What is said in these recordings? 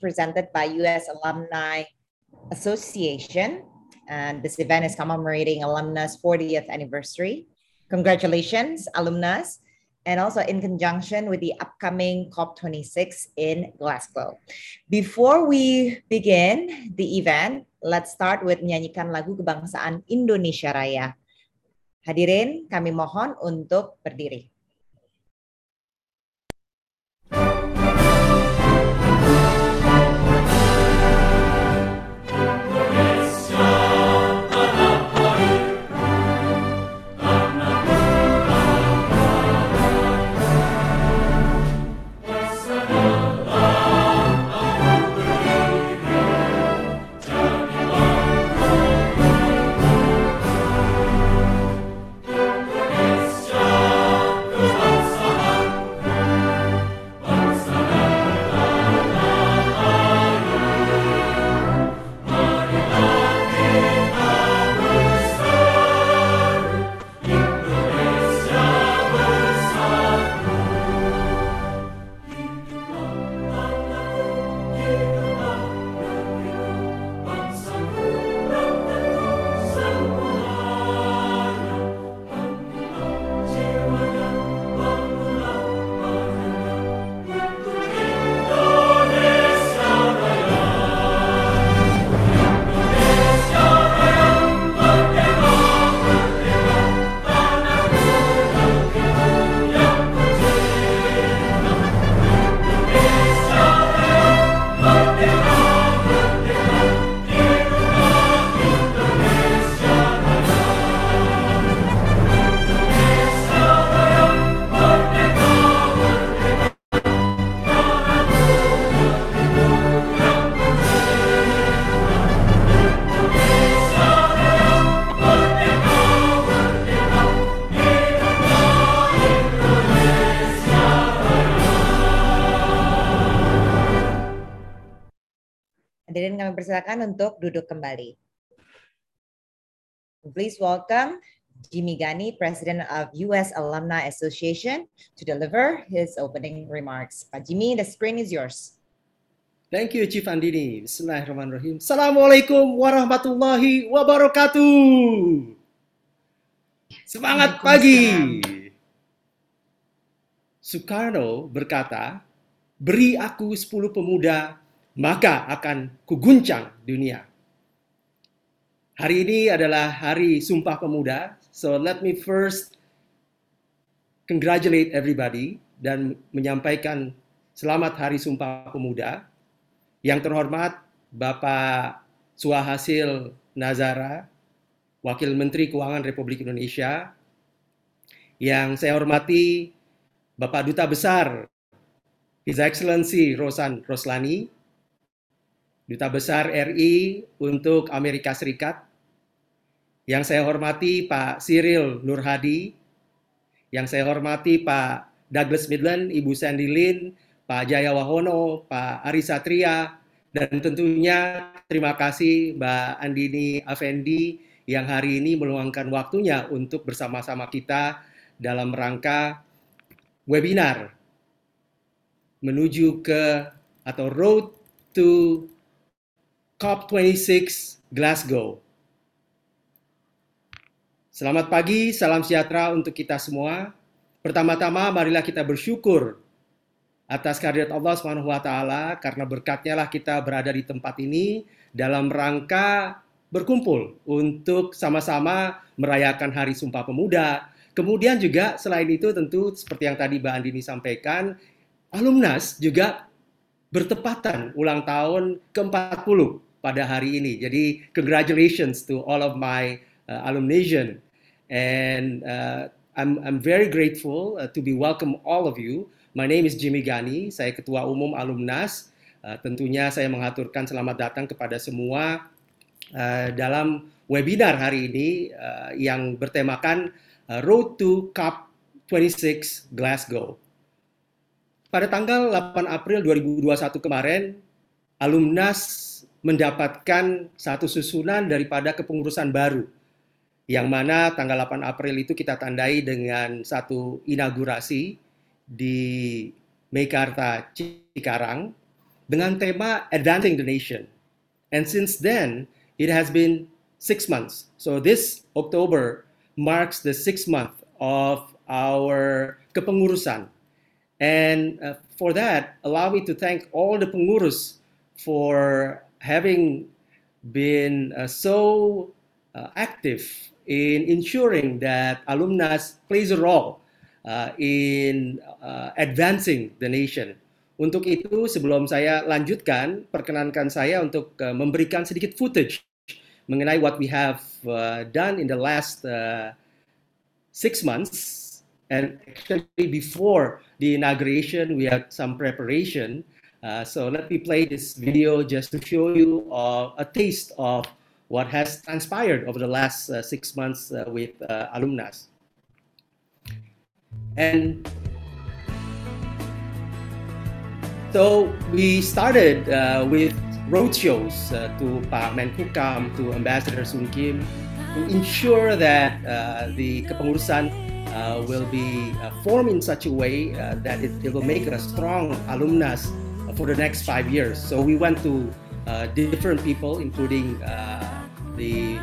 presented by U.S. Alumni Association. And this event is commemorating alumnus 40th anniversary. Congratulations, alumnus. And also in conjunction with the upcoming COP26 in Glasgow. Before we begin the event, let's start with menyanyikan lagu kebangsaan Indonesia Raya. Hadirin, kami mohon untuk berdiri. Hadirin kami persilakan untuk duduk kembali. Please welcome Jimmy Gani, President of U.S. Alumni Association, to deliver his opening remarks. Pak Jimmy, the screen is yours. Thank you, Chief Andini. Bismillahirrahmanirrahim. Assalamualaikum warahmatullahi wabarakatuh. Semangat pagi. Soekarno berkata, beri aku 10 pemuda maka akan kuguncang dunia. Hari ini adalah hari Sumpah Pemuda, so let me first congratulate everybody dan menyampaikan selamat Hari Sumpah Pemuda. Yang terhormat Bapak Suhasil Nazara, Wakil Menteri Keuangan Republik Indonesia. Yang saya hormati Bapak Duta Besar His Excellency Rosan Roslani, Duta Besar RI untuk Amerika Serikat, yang saya hormati Pak Cyril Nurhadi, yang saya hormati Pak Douglas Midland, Ibu Sandy Lin, Pak Jaya Wahono, Pak Ari Satria, dan tentunya terima kasih Mbak Andini Afendi yang hari ini meluangkan waktunya untuk bersama-sama kita dalam rangka webinar menuju ke atau road to COP26 Glasgow. Selamat pagi, salam sejahtera untuk kita semua. Pertama-tama marilah kita bersyukur atas kehadirat Allah Subhanahu wa taala karena berkatnya lah kita berada di tempat ini dalam rangka berkumpul untuk sama-sama merayakan Hari Sumpah Pemuda. Kemudian juga selain itu tentu seperti yang tadi Mbak Andini sampaikan, alumnas juga bertepatan ulang tahun ke-40 pada hari ini. Jadi congratulations to all of my uh, alumnation and uh, I'm I'm very grateful uh, to be welcome all of you. My name is Jimmy Gani, saya ketua umum alumnas. Uh, tentunya saya mengaturkan selamat datang kepada semua uh, dalam webinar hari ini uh, yang bertemakan uh, Road to COP 26 Glasgow. Pada tanggal 8 April 2021 kemarin, alumnas mendapatkan satu susunan daripada kepengurusan baru yang mana tanggal 8 April itu kita tandai dengan satu inaugurasi di Mekarta Cikarang dengan tema Advancing the Nation. And since then, it has been six months. So this October marks the sixth month of our kepengurusan. And uh, for that, allow me to thank all the pengurus for having been uh, so uh, active in ensuring that alumnus plays a role uh, in advancing the nation. Untuk itu, sebelum saya lanjutkan, perkenankan saya untuk uh, memberikan sedikit footage mengenai what we have uh, done in the last uh, six months. And actually, before the inauguration, we had some preparation. Uh, so let me play this video just to show you uh, a taste of what has transpired over the last uh, six months uh, with alumnus. And So we started uh, with roadshows uh, to Pak Menkumham, to Ambassador Sung Kim, to ensure that uh, the kepengurusan uh, will be uh, formed in such a way uh, that it, it, will make a strong alumnus for the next five years. So we went to different people, including the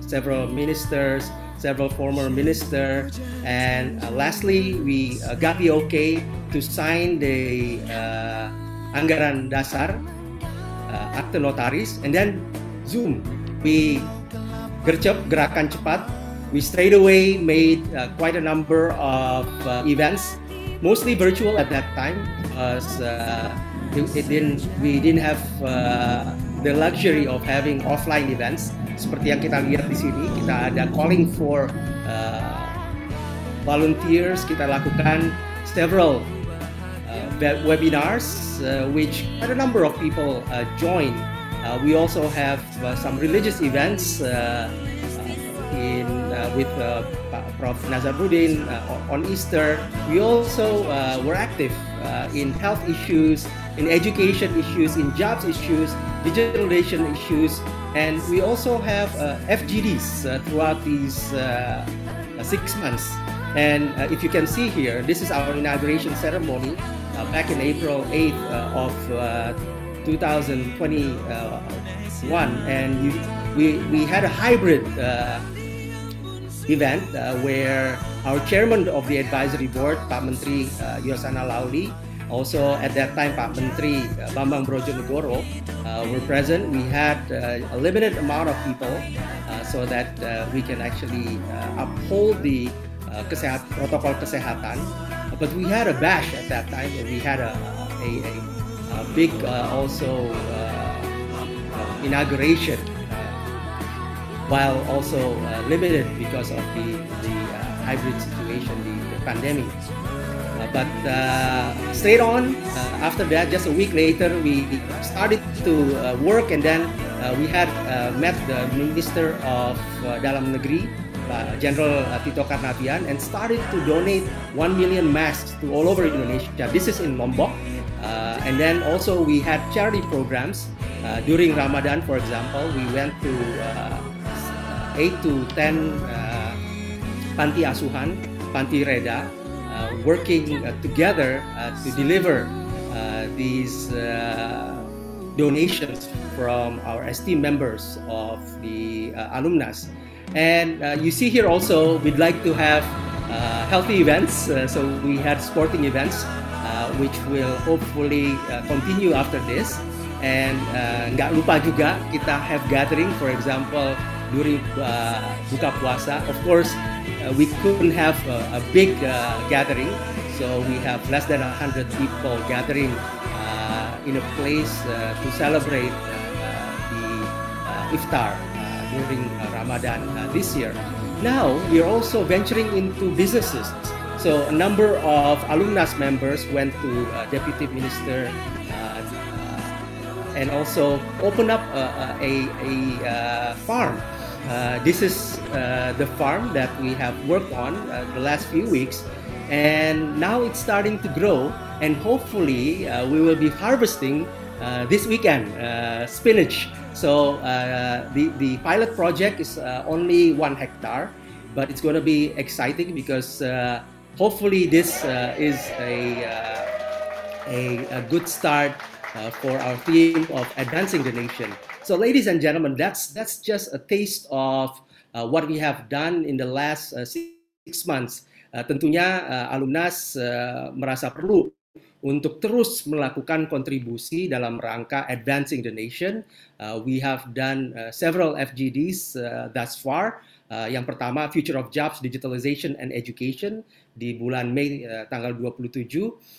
several ministers, several former ministers, and lastly, we got the okay to sign the uh, anggaran dasar uh, akte notaris. And then zoom we gercep gerakan cepat. We straight away made uh, quite a number of uh, events mostly virtual at that time because uh, it, didn't we didn't have uh, the luxury of having offline events seperti yang kita lihat di sini kita ada calling for uh, volunteers kita lakukan several webinars, uh, which quite a number of people uh, join. Uh, we also have some religious events in with Prof. Nazaruddin on Easter. We also were active in health issues, in education issues, in jobs issues, digital nation issues, and we also have uh, FGDs uh, throughout these uh, six months. And if you can see here, this is our inauguration ceremony. Uh, back in April 8th uh, of uh, 2021, and you, we we had a hybrid event where our chairman of the advisory board, Pak Menteri Yasonna Laoly, also at that time Pak Menteri uh, Bambang Brodjonegoro uh, were present. We had uh, a limited amount of people so that we can actually uphold the kesehat, protokol kesehatan but we had a bash at that time. And we had a a, a, a big uh, also uh, inauguration, uh, while also uh, limited because of the the uh, hybrid situation, the, the pandemic. But straight on after that, just a week later, we started to work, and then we had met the Minister of Dalam Negeri uh, General uh, Tito Karnavian and started to donate 1 million masks to all over Indonesia. This is in Lombok. Uh, and then also we had charity programs. Uh, during Ramadan, for example, we went to uh, 8 to 10 uh, Panti Asuhan, Panti Reda, working together to deliver these donations from our esteemed members of the alumnus. And uh, you see here also, we'd like to have uh, healthy events. Uh, so we had sporting events, uh, which will hopefully uh, continue after this. And uh, nggak lupa juga kita have gathering, for example, during buka puasa. Of course, Uh, we couldn't have a, a big uh, gathering, so we have less than 100 people gathering in a place to celebrate the iftar during uh, Ramadan uh, this year. Now we are also venturing into businesses. So a number of alumnus members went to uh, Deputy Minister and also opened up a, a, a farm. Uh, this is uh, the farm that we have worked on uh, the last few weeks. And now it's starting to grow. And hopefully we will be harvesting this weekend spinach. So the, the pilot project is only one hectare, but it's going to be exciting because hopefully this uh, is a, uh, a, a, good start uh, for our theme of advancing the nation. So, ladies and gentlemen, that's that's just a taste of uh, what we have done in the last uh, six months. Uh, tentunya uh, alumnas uh, merasa perlu untuk terus melakukan kontribusi dalam rangka advancing the nation. Uh, we have done uh, several FGDs uh, thus far. Uh, yang pertama Future of Jobs, Digitalization and Education di bulan Mei uh, tanggal 27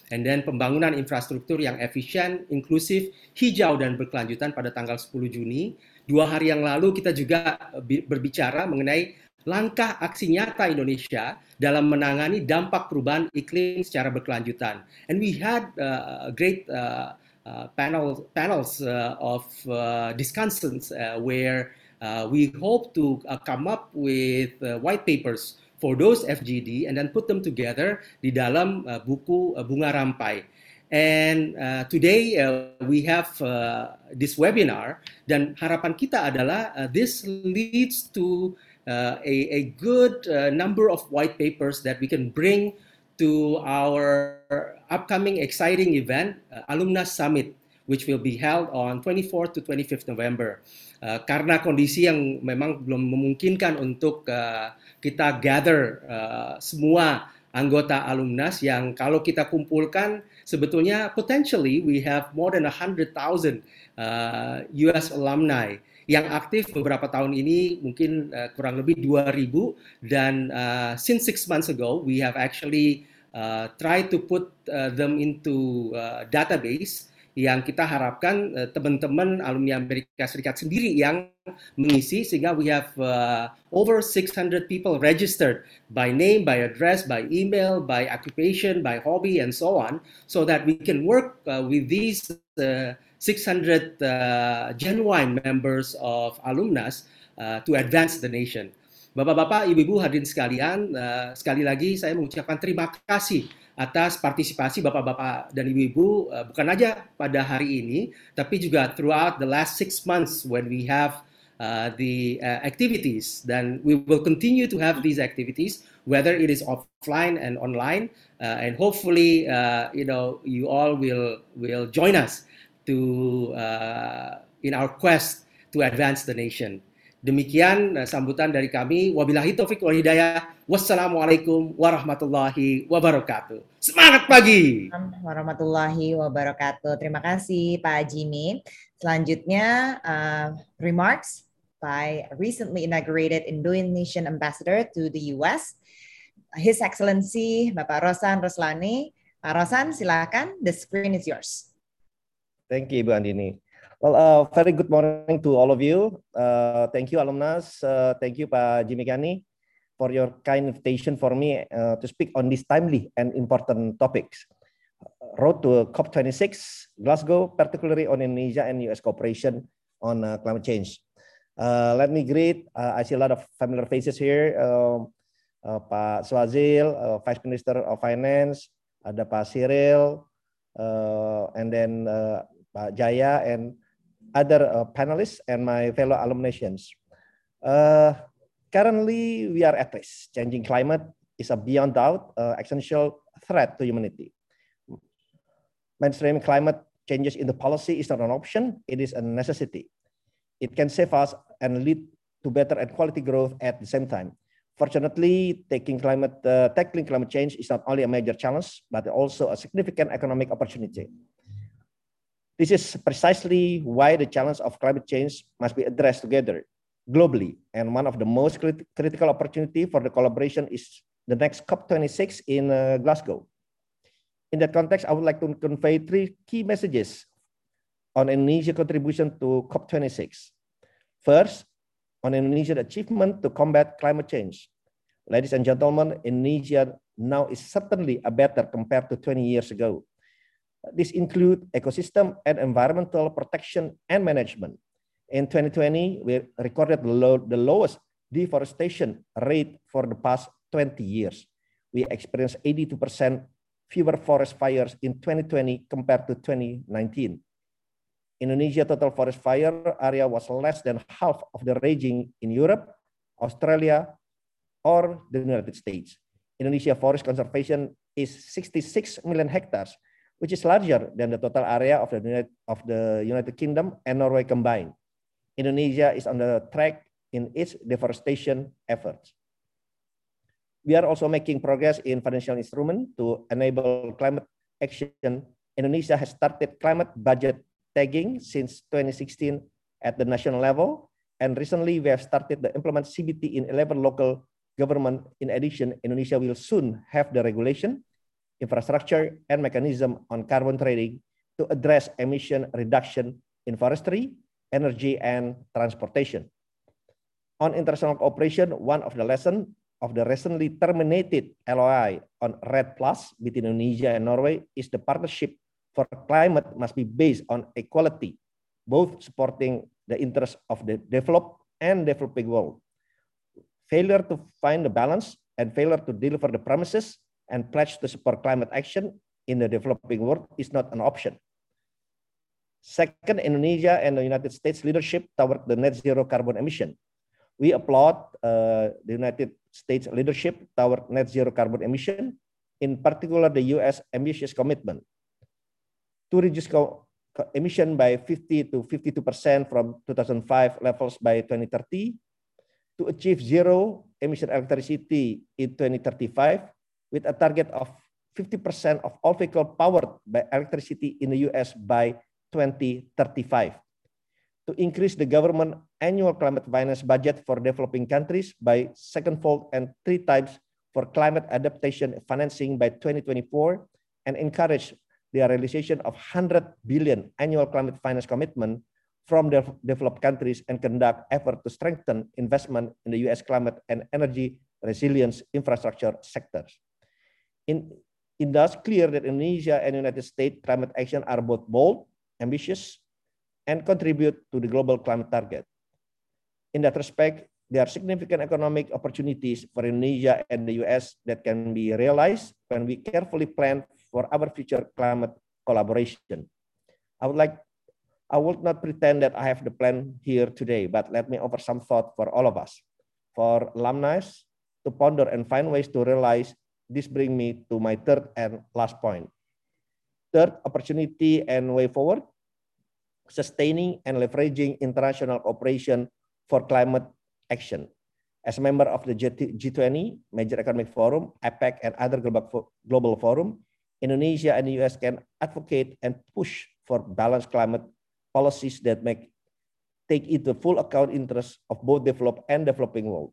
and then pembangunan infrastruktur yang efisien, inklusif, hijau dan berkelanjutan pada tanggal 10 Juni. Dua hari yang lalu kita juga berbicara mengenai langkah aksi nyata Indonesia dalam menangani dampak perubahan iklim secara berkelanjutan. And we had uh, great uh, uh, panel panels uh, of uh, discussions uh, where uh, we hope to uh, come up with uh, white papers for those FGD and then put them together di dalam uh, buku uh, Bunga Rampai. And uh, today uh, we have uh, this webinar dan harapan kita adalah uh, this leads to uh, a, a good uh, number of white papers that we can bring to our upcoming exciting event, uh, Alumnus Summit, which will be held on 24th to 25th November. Uh, karena kondisi yang memang belum memungkinkan untuk uh, kita gather uh, semua anggota alumnus yang kalau kita kumpulkan sebetulnya potentially we have more than 100,000 uh, US alumni yang aktif beberapa tahun ini mungkin uh, kurang lebih 2000 dan uh, since six months ago we have actually uh, tried to put uh, them into uh, database yang kita harapkan uh, teman-teman alumni Amerika Serikat sendiri yang mengisi sehingga we have uh, over 600 people registered by name, by address, by email, by occupation, by hobby and so on so that we can work uh, with these uh, 600 uh, genuine members of alumnus uh, to advance the nation. Bapak-bapak, ibu-ibu hadirin sekalian, uh, sekali lagi saya mengucapkan terima kasih atas partisipasi bapak-bapak dan ibu-ibu uh, bukan aja pada hari ini tapi juga throughout the last six months when we have uh, the uh, activities. Then we will continue to have these activities whether it is offline and online uh, and hopefully uh, you know you all will will join us to uh, in our quest to advance the nation Demikian uh, sambutan dari kami. Wabillahi taufik wal hidayah. Wassalamualaikum warahmatullahi wabarakatuh. Semangat pagi. Warahmatullahi wabarakatuh. Terima kasih Pak Jimmy. Selanjutnya uh, remarks by recently inaugurated Indonesian ambassador to the US, His Excellency Bapak Rosan Roslani. Pak Rosan, silakan. The screen is yours. Thank you, Ibu Andini. Well, uh, very good morning to all of you. Uh, thank you, alumnus. Uh, thank you, Pak Jimmy Kani, for your kind invitation for me uh, to speak on these timely and important topics. Road to COP26, Glasgow, particularly on Indonesia and US cooperation on uh, climate change. Uh, let me greet, I see a lot of familiar faces here. Um, Pak Swazil, Vice Minister of Finance, ada Pak Cyril, and then Pak Jaya, and other uh, panelists and my fellow alumnations. Uh, currently, we are at risk. Changing climate is a beyond doubt uh, essential threat to humanity. Mainstream climate changes in the policy is not an option, it is a necessity. It can save us and lead to better and quality growth at the same time. Fortunately, taking climate, uh, tackling climate change is not only a major challenge, but also a significant economic opportunity. This is precisely why the challenge of climate change must be addressed together globally. And one of the most crit critical opportunity for the collaboration is the next COP26 in uh, Glasgow. In that context, I would like to convey three key messages on Indonesia's contribution to COP26. First, on Indonesia's achievement to combat climate change. Ladies and gentlemen, Indonesia now is certainly a better compared to 20 years ago. This include ecosystem and environmental protection and management. In 2020, we recorded the, low, the lowest deforestation rate for the past 20 years. We experienced 82% fewer forest fires in 2020 compared to 2019. Indonesia total forest fire area was less than half of the raging in Europe, Australia, or the United States. Indonesia forest conservation is 66 million hectares, which is larger than the total area of the United, of the United Kingdom and Norway combined. Indonesia is on the track in its deforestation efforts. We are also making progress in financial instrument to enable climate action. Indonesia has started climate budget tagging since 2016 at the national level. And recently we have started to implement CBT in 11 local government. In addition, Indonesia will soon have the regulation, infrastructure, and mechanism on carbon trading to address emission reduction in forestry, energy, and transportation. On international cooperation, one of the lessons of the recently terminated LOI on REDD Plus between Indonesia and Norway is the partnership for climate must be based on equality, both supporting the interests of the developed and developing world. Failure to find the balance and failure to deliver the promises and pledge to support climate action in the developing world is not an option. Second, Indonesia and the United States leadership toward the net zero carbon emission. We applaud uh, the United States leadership toward net zero carbon emission, in particular the US ambitious commitment to reduce emission by 50 to 52% from 2005 levels by 2030, to achieve zero emission electricity in 2035 with a target of 50% of all vehicles powered by electricity in the US by 2035 to increase the government annual climate finance budget for developing countries by secondfold and three times for climate adaptation financing by 2024 and encourage the realization of 100 billion annual climate finance commitment from the developed countries and conduct effort to strengthen investment in the US climate and energy resilience infrastructure sectors. In, it does clear that Indonesia and United States climate action are both bold, ambitious, and contribute to the global climate target. In that respect, there are significant economic opportunities for Indonesia and the US that can be realized when we carefully plan for our future climate collaboration. I would like, I would not pretend that I have the plan here today, but let me offer some thought for all of us. For alumni to ponder and find ways to realize, this bring me to my third and last point. Third, opportunity and way forward sustaining and leveraging international cooperation for climate action. As a member of the G20, Major Economic Forum, APEC, and other global forum, Indonesia and the US can advocate and push for balanced climate policies that make take into full account interests of both developed and developing world.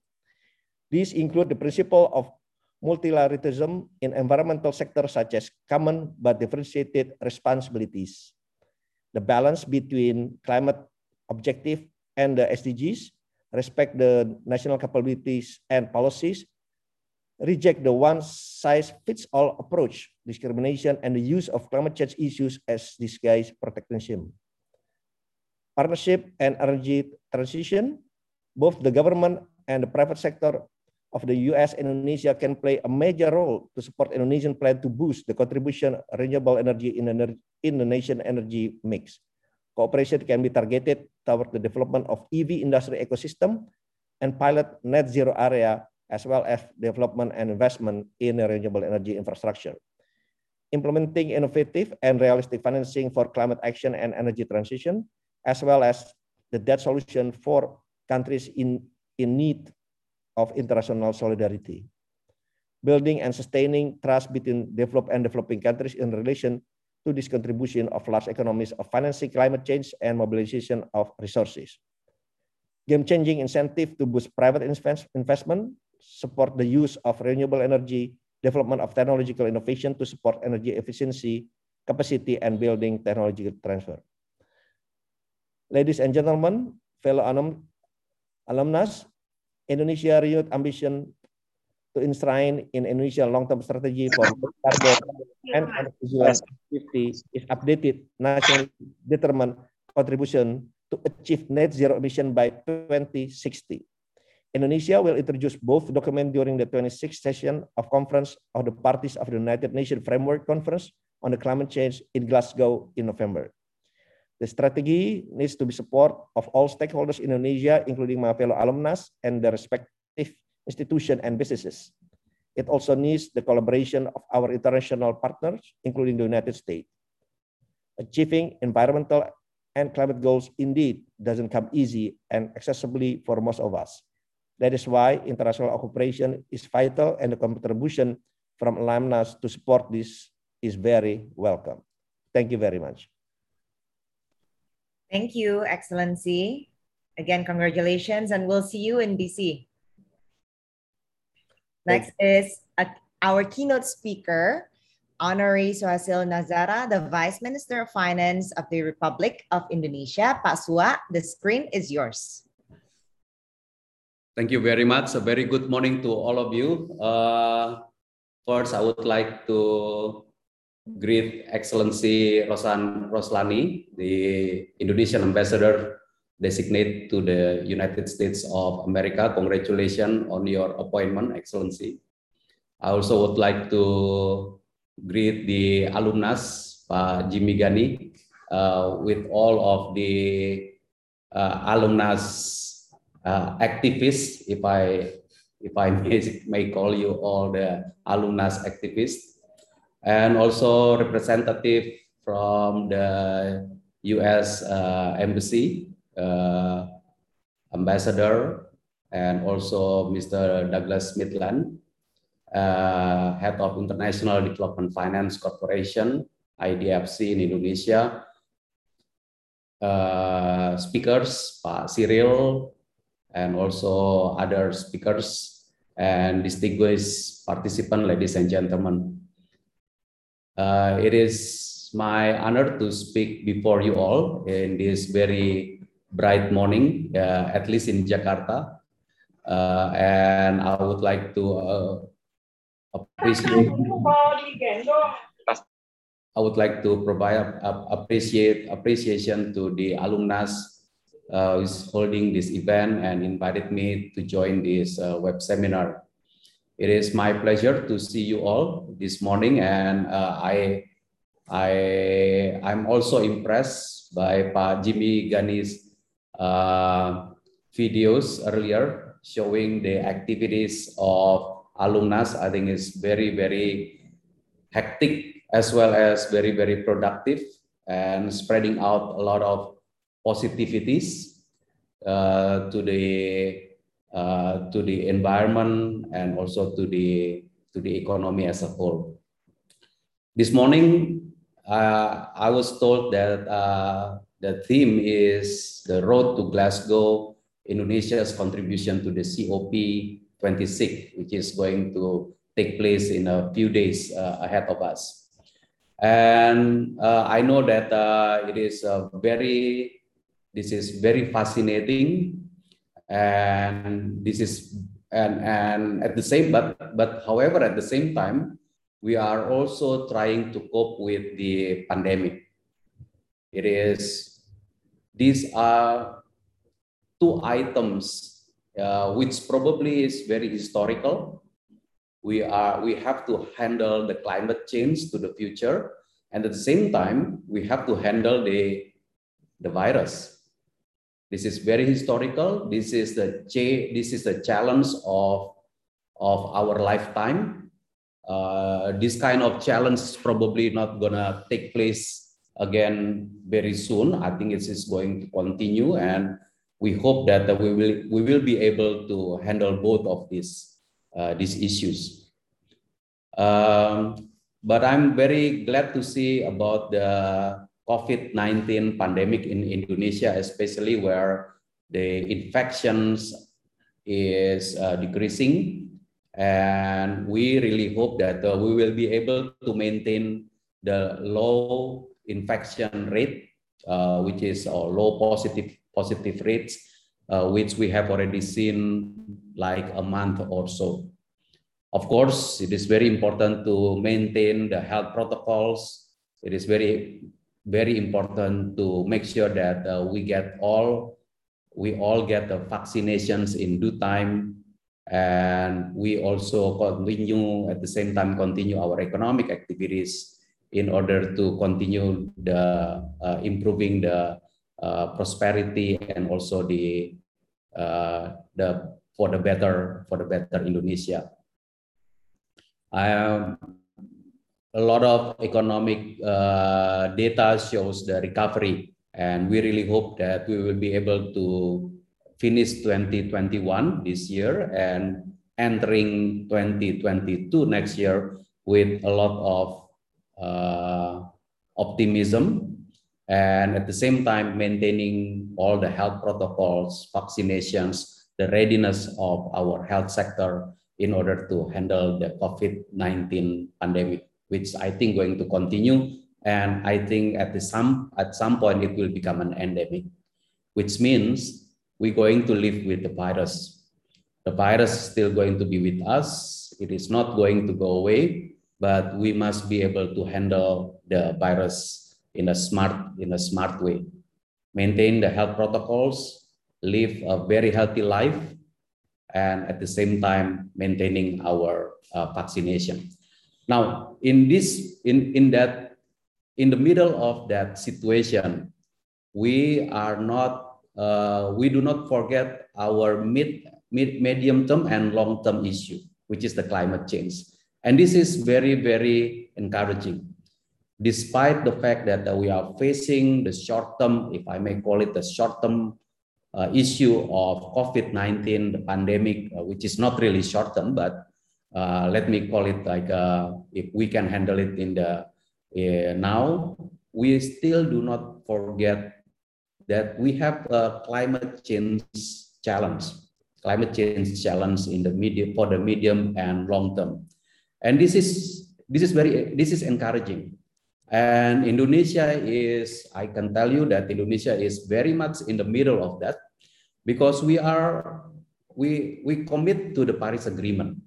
These include the principle of multilateralism in environmental sectors such as common but differentiated responsibilities, the balance between climate objective and the SDGs, respect the national capabilities and policies, reject the one-size-fits-all approach, discrimination, and the use of climate change issues as disguised protectionism. Partnership and energy transition, both the government and the private sector of the US and Indonesia can play a major role to support Indonesian plan to boost the contribution renewable energy in the nation energy mix. Cooperation can be targeted toward the development of EV industry ecosystem and pilot net zero area as well as development and investment in renewable energy infrastructure. Implementing innovative and realistic financing for climate action and energy transition, as well as the debt solution for countries in, in need of international solidarity. Building and sustaining trust between developed and developing countries in relation to this contribution of large economies of financing climate change and mobilization of resources. Game-changing incentive to boost private investment, support the use of renewable energy, development of technological innovation to support energy efficiency, capacity, and building technology transfer. Ladies and gentlemen, fellow alum, alumnus, Indonesia renewed ambition to enshrine in Indonesia long-term strategy for carbon and energy is updated nationally determined contribution to achieve net zero emission by 2060. Indonesia will introduce both documents during the 26th session of Conference of the Parties of the United Nations Framework Conference on the Climate Change in Glasgow in November. The strategy needs to be support of all stakeholders in Indonesia, including my fellow alumnus and the respective institutions and businesses. It also needs the collaboration of our international partners, including the United States. Achieving environmental and climate goals indeed doesn't come easy and accessibly for most of us. That is why international cooperation is vital and the contribution from alumnus to support this is very welcome. Thank you very much. Thank you, Excellency. Again, congratulations, and we'll see you in DC. Next is a, our keynote speaker, Honorary Suahasil Nazara, the Vice Minister of Finance of the Republic of Indonesia. Pak Suha, the screen is yours. Thank you very much. A very good morning to all of you. Uh, first, I would like to greet Excellency Rosan Roeslani, the Indonesian ambassador designate to the United States of America. Congratulations on your appointment, Excellency. I also would like to greet the alumnus, Pak Jimmy Gani, uh, with all of the uh, alumnus uh, activists, if I if I may, may call you all the alumnus activists, and also representative from the U.S. Uh, embassy, uh, ambassador, and also Mr. Douglas Midland, uh, head of International Development Finance Corporation, IDFC in Indonesia, uh, speakers, Pak Cyril, and also other speakers and distinguished participants, ladies and gentlemen. Uh, it is my honor to speak before you all in this very bright morning, uh, at least in Jakarta. Uh, and I would like to uh, appreciate. I would like to provide appreciate appreciation to the alumnus uh, is holding this event and invited me to join this uh, web seminar. It is my pleasure to see you all this morning, and uh, I, I, I'm also impressed by Pa Jimmy Gani's uh, videos earlier showing the activities of alumnus. I think it's very, very hectic as well as very, very productive and spreading out a lot of positivities uh, to the uh, to the environment and also to the to the economy as a whole. This morning, uh, I was told that uh, the theme is the road to Glasgow, Indonesia's contribution to the COP26, which is going to take place in a few days uh, ahead of us. And uh, I know that uh, it is very this is very fascinating, and this is and and at the same but but however at the same time we are also trying to cope with the pandemic. It is these are two items uh, which probably is very historical. We are we have to handle the climate change to the future, and at the same time we have to handle the the virus this is very historical. This is the this is the challenge of of our lifetime. Uh, this kind of challenge is probably not gonna take place again very soon. I think it is going to continue, and we hope that we will we will be able to handle both of these uh, these issues. Um, but I'm very glad to see about the COVID-19 pandemic in Indonesia, especially where the infections is uh, decreasing. And we really hope that uh, we will be able to maintain the low infection rate, uh, which is uh, low positive positive rates, uh, which we have already seen like a month or so. Of course, it is very important to maintain the health protocols. It is very very important to make sure that uh, we get all we all get the vaccinations in due time and we also continue at the same time continue our economic activities in order to continue the uh, improving the uh, prosperity and also the uh, the for the better for the better Indonesia. I, a lot of economic uh, data shows the recovery, and we really hope that we will be able to finish 2021 this year and entering 2022 next year with a lot of uh, optimism and at the same time maintaining all the health protocols, vaccinations, the readiness of our health sector in order to handle the COVID-19 pandemic, which I think going to continue. And I think at the some at some point it will become an endemic, which means we're going to live with the virus. The virus is still going to be with us. It is not going to go away, but we must be able to handle the virus in a smart in a smart way maintain the health protocols live a very healthy life and at the same time maintaining our uh, vaccination now in this in in that in the middle of that situation we are not uh, we do not forget our mid, mid medium term and long term issue which is the climate change. And this is very very encouraging. Despite the fact that uh, we are facing the short term, if I may call it the short term uh, issue of COVID-19, the pandemic, uh, which is not really short term, but let me call it like uh, if we can handle it in the uh, now, we still do not forget that we have a climate change challenge, climate change challenge in the medium for the medium and long term, and this is this is very this is encouraging and Indonesia is, I can tell you that Indonesia is very much in the middle of that because we are, we, we commit to the Paris Agreement.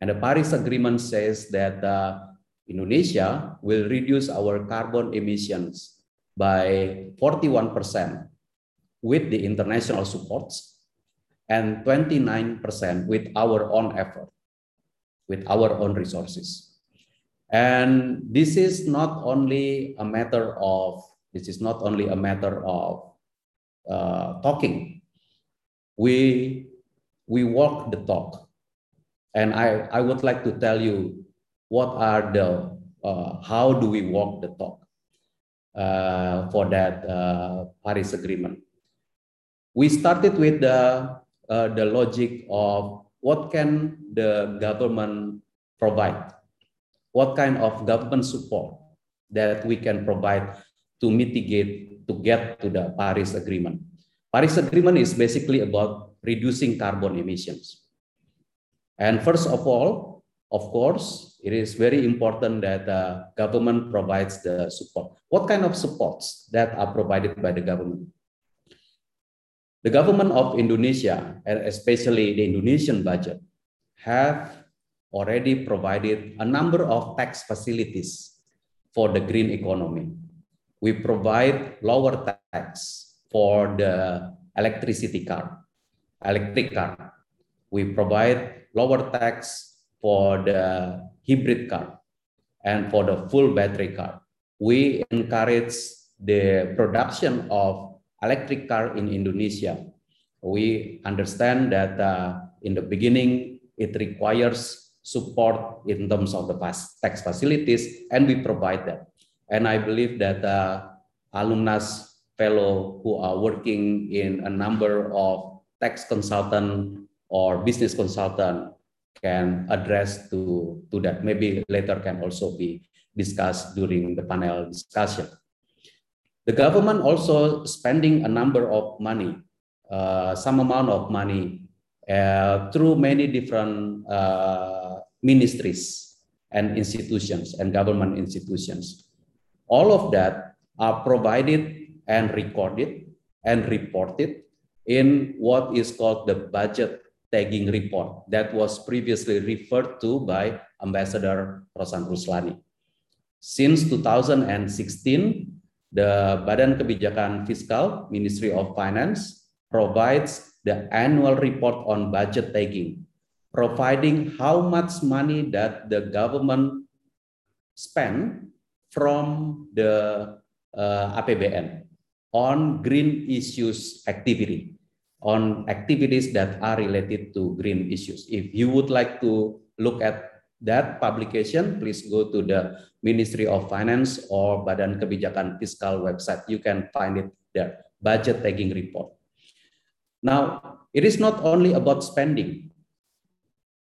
And the Paris Agreement says that uh, Indonesia will reduce our carbon emissions by 41% with the international supports and 29% with our own effort, with our own resources. And this is not only a matter of this is not only a matter of uh, talking. We we walk the talk, and I I would like to tell you what are the uh, how do we walk the talk uh, for that uh, Paris Agreement. We started with the uh, the logic of what can the government provide what kind of government support that we can provide to mitigate, to get to the Paris Agreement. Paris Agreement is basically about reducing carbon emissions. And first of all, of course, it is very important that the government provides the support. What kind of supports that are provided by the government? The government of Indonesia, and especially the Indonesian budget, have already provided a number of tax facilities for the green economy. We provide lower tax for the electricity car, electric car. We provide lower tax for the hybrid car and for the full battery car. We encourage the production of electric car in Indonesia. We understand that uh, in the beginning, it requires support in terms of the tax facilities, and we provide that. And I believe that uh, alumnus fellow who are working in a number of tax consultant or business consultant can address to, to that. Maybe later can also be discussed during the panel discussion. The government also spending a number of money, uh, some amount of money uh, through many different uh, ministries and institutions and government institutions. All of that are provided and recorded and reported in what is called the budget tagging report that was previously referred to by Ambassador Rosan Ruslani. Since 2016, the Badan Kebijakan Fiskal, Ministry of Finance, provides the annual report on budget tagging providing how much money that the government spend from the uh, APBN on green issues activity, on activities that are related to green issues. If you would like to look at that publication, please go to the Ministry of Finance or Badan Kebijakan Fiskal website. You can find it there, budget tagging report. Now, it is not only about spending.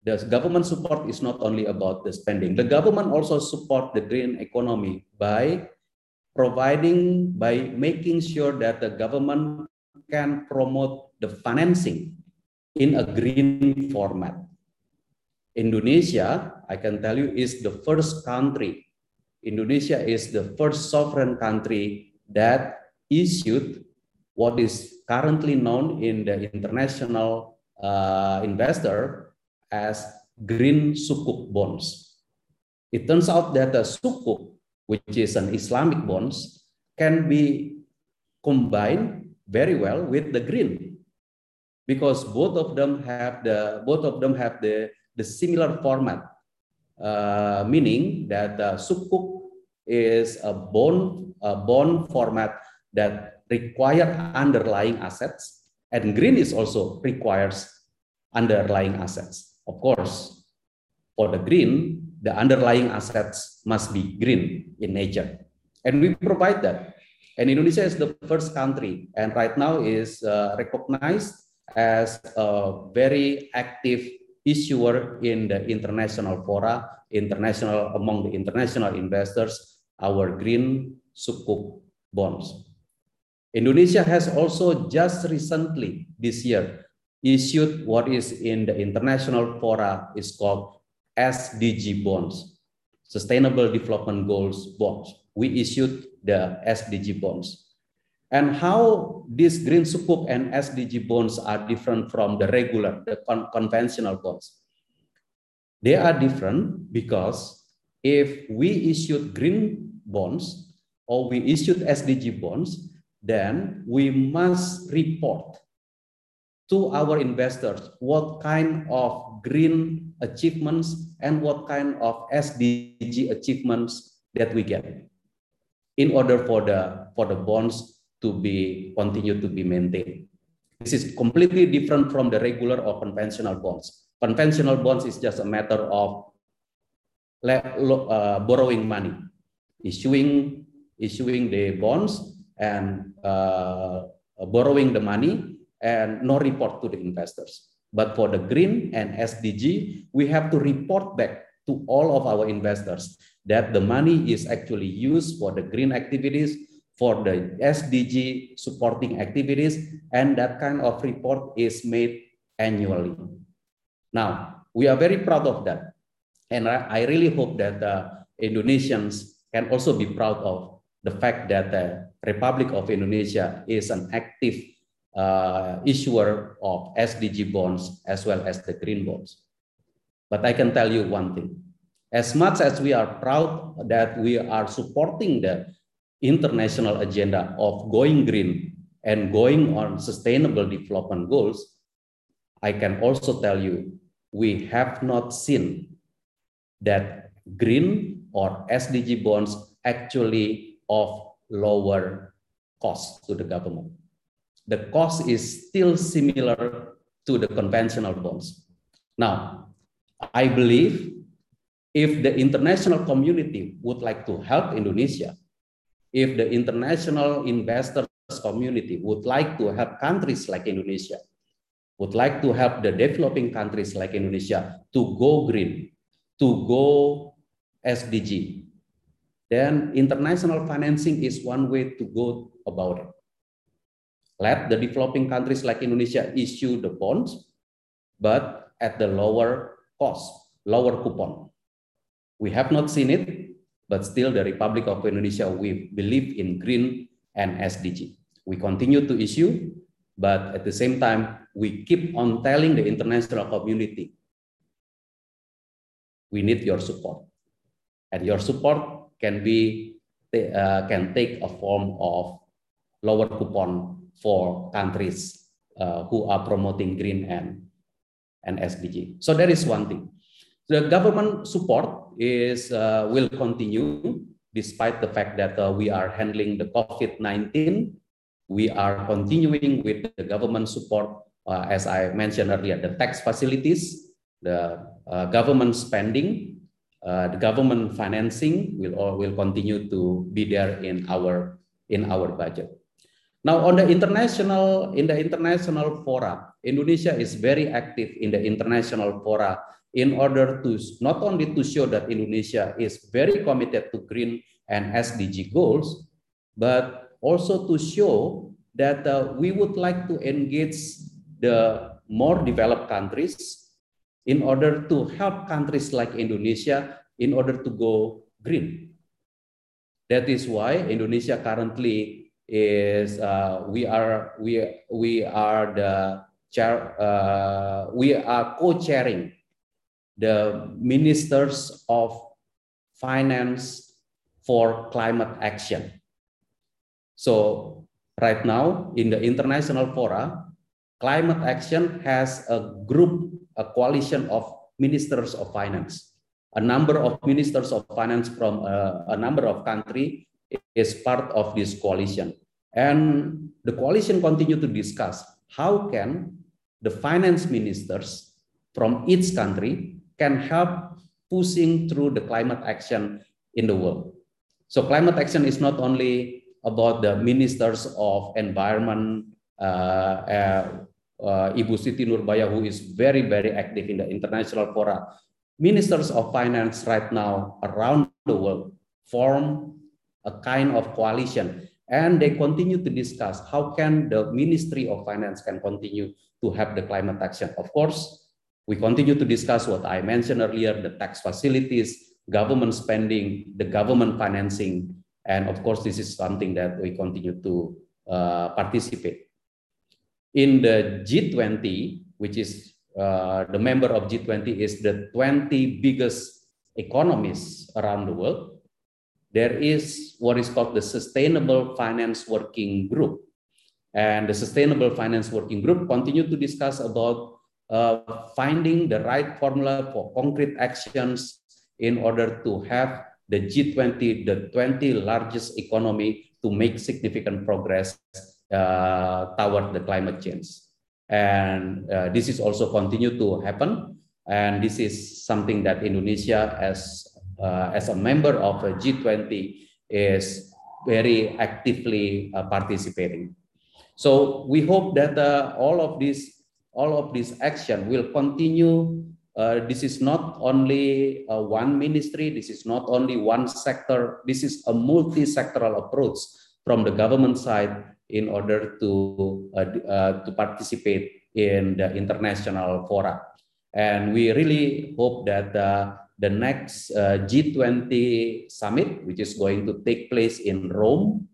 The government support is not only about the spending. The government also support the green economy by providing, by making sure that the government can promote the financing in a green format. Indonesia, I can tell you, is the first country. Indonesia is the first sovereign country that issued what is currently known in the international uh, investor as green sukuk bonds. It turns out that the sukuk, which is an Islamic bonds, can be combined very well with the green. Because both of them have the both of them have the the similar format. Uh, meaning that the sukuk is a bond a bond format that require underlying assets and green is also requires underlying assets. Of course for the green the underlying assets must be green in nature. And we provide that and Indonesia is the first country and right now is uh, recognized as a very active issuer in the international fora, international among the international investors, our green sukuk bonds. Indonesia has also just recently this year issued what is in the international fora is called SDG bonds, Sustainable Development Goals bonds. We issued the SDG bonds. And how these green sukuk and SDG bonds are different from the regular, the con conventional bonds. They are different because if we issued green bonds or we issued SDG bonds, then we must report to our investors what kind of green achievements and what kind of SDG achievements that we get in order for the for the bonds to be continue to be maintained. This is completely different from the regular or conventional bonds. Conventional bonds is just a matter of uh, borrowing money, issuing issuing the bonds and uh, borrowing the money and no report to the investors. But for the green and SDG, we have to report back to all of our investors that the money is actually used for the green activities, for the SDG supporting activities, and that kind of report is made annually. Now, we are very proud of that. And I, really hope that the Indonesians can also be proud of the fact that the Republic of Indonesia is an active uh, issuer of SDG bonds as well as the green bonds. But I can tell you one thing, as much as we are proud that we are supporting the international agenda of going green and going on sustainable development goals, I can also tell you we have not seen that green or SDG bonds actually of lower cost to the government. The cost is still similar to the conventional bonds. Now, I believe if the international community would like to help Indonesia, if the international investors community would like to help countries like Indonesia, would like to help the developing countries like Indonesia to go green, to go SDG, then international financing is one way to go about it. Let the developing countries like Indonesia issue the bonds, but at the lower cost, lower coupon. We have not seen it, but still the Republic of Indonesia, we believe in green and SDG. We continue to issue, but at the same time, we keep on telling the international community, we need your support. And your support can be uh, can take a form of lower coupon for countries uh, who are promoting green and, and SDG. So that is one thing. The government support is uh, will continue despite the fact that uh, we are handling the COVID-19. We are continuing with the government support, uh, as I mentioned earlier, the tax facilities, the government spending, uh, the government financing will all, will continue to be there in our in our budget. Now, on the international in the international fora, Indonesia is very active in the international fora in order to not only to show that Indonesia is very committed to green and SDG goals, but also to show that uh, we would like to engage the more developed countries in order to help countries like Indonesia in order to go green. That is why Indonesia currently is uh, we are we we are the chair uh, we are co-chairing the ministers of finance for climate action. So right now in the international fora, climate action has a group, a coalition of ministers of finance. A number of ministers of finance from a, a number of countries is part of this coalition. And the coalition continue to discuss how can the finance ministers from each country can help pushing through the climate action in the world. So climate action is not only about the ministers of environment, uh, uh, uh, Ibu Siti Nurbaya, who is very, very active in the international fora. Ministers of finance right now around the world form a kind of coalition and they continue to discuss how can the Ministry of Finance can continue to have the climate action. Of course, we continue to discuss what I mentioned earlier, the tax facilities, government spending, the government financing, and of course, this is something that we continue to uh, participate. In the G20, which is uh, the member of G20 is the 20 biggest economies around the world, there is what is called the Sustainable Finance Working Group. And the Sustainable Finance Working Group continue to discuss about uh, finding the right formula for concrete actions in order to have the G20, the 20 largest economy, to make significant progress uh, toward the climate change. And uh, this is also continue to happen. And this is something that Indonesia, as uh, as a member of a G20, is very actively uh, participating. So we hope that uh, all of these all of this action will continue. Uh, this is not only uh, one ministry, this is not only one sector, this is a multi-sectoral approach from the government side in order to, uh, uh to participate in the international fora. And we really hope that uh, the next uh, G20 summit, which is going to take place in Rome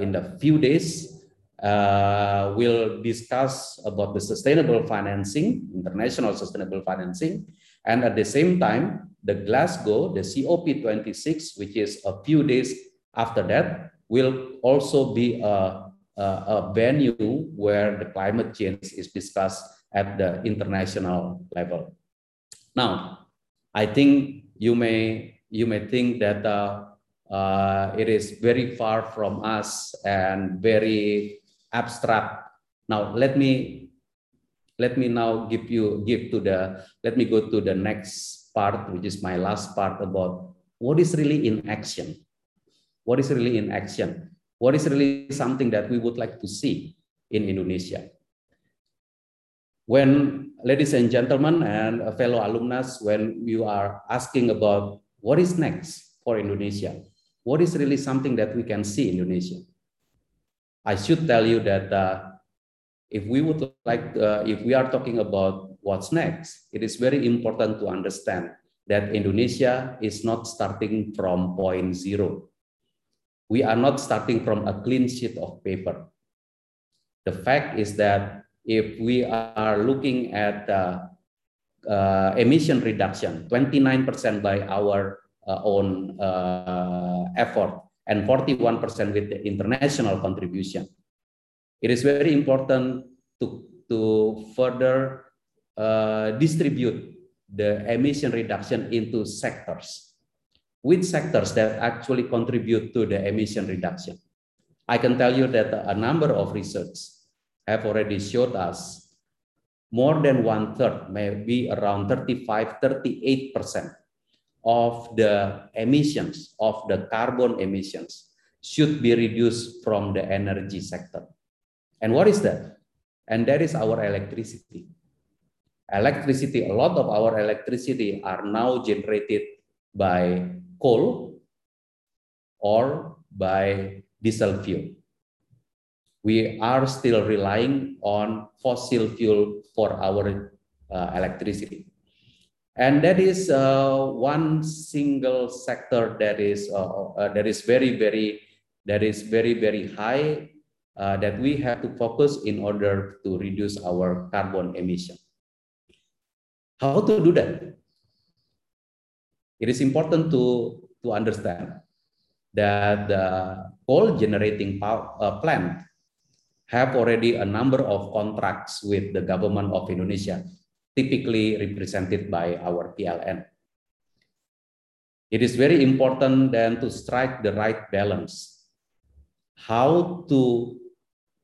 in a few days, uh, will discuss about the sustainable financing, international sustainable financing, and at the same time, the Glasgow, the COP26, which is a few days after that, will also be a, a, a venue where the climate change is discussed at the international level. Now, I think you may you may think that uh, uh, it is very far from us and very abstract. Now let me let me now give you give to the let me go to the next part, which is my last part about what is really in action. What is really in action? What is really something that we would like to see in Indonesia? When, ladies and gentlemen, and fellow alumnus, when you are asking about what is next for Indonesia, what is really something that we can see in Indonesia? I should tell you that uh, if we would like, uh, if we are talking about what's next, it is very important to understand that Indonesia is not starting from point zero. We are not starting from a clean sheet of paper. The fact is that if we are looking at uh, uh, emission reduction, 29% by our uh, own uh, effort, and 41% with the international contribution. It is very important to, to further uh, distribute the emission reduction into sectors. Which sectors that actually contribute to the emission reduction? I can tell you that a number of research have already showed us more than one third, maybe around 35, 38% of the emissions, of the carbon emissions, should be reduced from the energy sector. And what is that? And that is our electricity. Electricity, a lot of our electricity are now generated by coal or by diesel fuel. We are still relying on fossil fuel for our uh, electricity. And that is uh, one single sector that is uh, uh that is very very that is very very high uh, that we have to focus in order to reduce our carbon emission. How to do that? It is important to to understand that the coal generating power uh, plant have already a number of contracts with the government of Indonesia typically represented by our PLN. It is very important then to strike the right balance. How to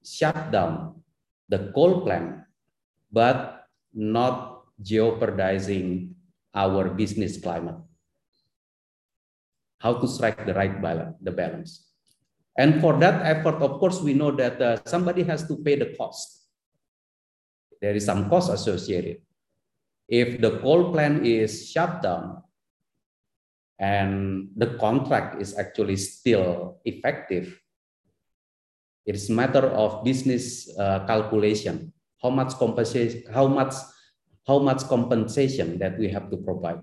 shut down the coal plant, but not jeopardizing our business climate. How to strike the right balance, the balance. And for that effort, of course, we know that uh, somebody has to pay the cost. There is some cost associated if the coal plant is shut down and the contract is actually still effective, it is a matter of business uh, calculation. How much compensation? How much? How much compensation that we have to provide?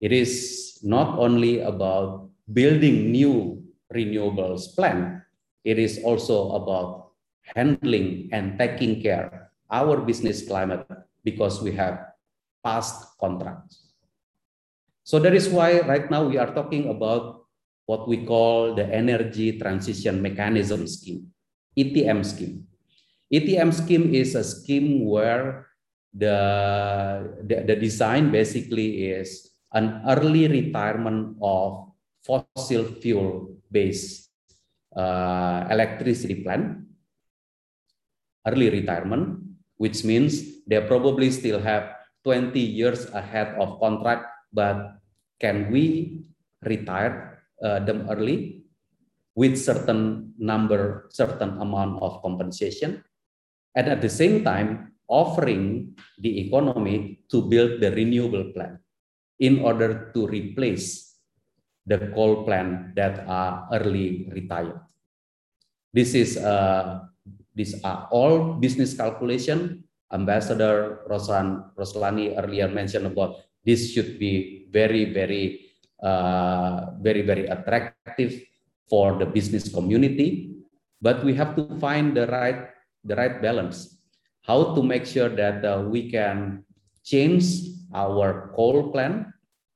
It is not only about building new renewables plant. It is also about handling and taking care our business climate because we have past contracts. So that is why right now we are talking about what we call the Energy Transition Mechanism Scheme, ETM scheme. ETM scheme is a scheme where the, the, the design basically is an early retirement of fossil fuel based uh, electricity plant, early retirement, which means they probably still have 20 years ahead of contract, but can we retire uh, them early with certain number, certain amount of compensation? And at the same time, offering the economy to build the renewable plant in order to replace the coal plant that are early retired. This is uh, these are all business calculation. Ambassador Rosan, Roeslani earlier mentioned about this should be very, very, uh, very, very attractive for the business community. But we have to find the right, the right balance. How to make sure that uh, we can change our coal plant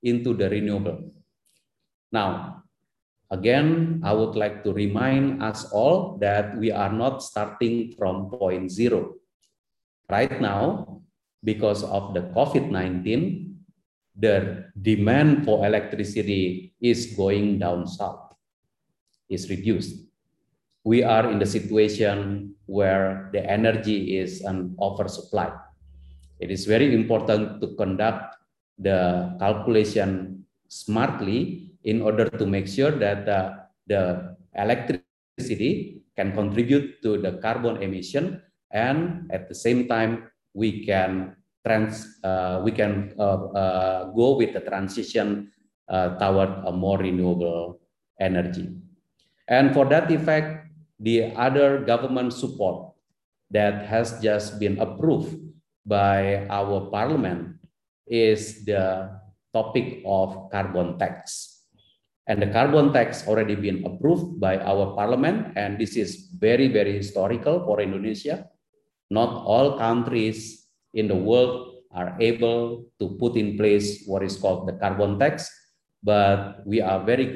into the renewable. Now, Again, I would like to remind us all that we are not starting from point zero. Right now, because of the COVID-19, the demand for electricity is going down south, is reduced. We are in the situation where the energy is an oversupply. It is very important to conduct the calculation smartly in order to make sure that uh, the electricity can contribute to the carbon emission and at the same time we can trans uh, we can uh, uh, go with the transition uh, toward a more renewable energy and for that effect the other government support that has just been approved by our parliament is the topic of carbon tax and the carbon tax already been approved by our parliament. And this is very, very historical for Indonesia. Not all countries in the world are able to put in place what is called the carbon tax. But we are very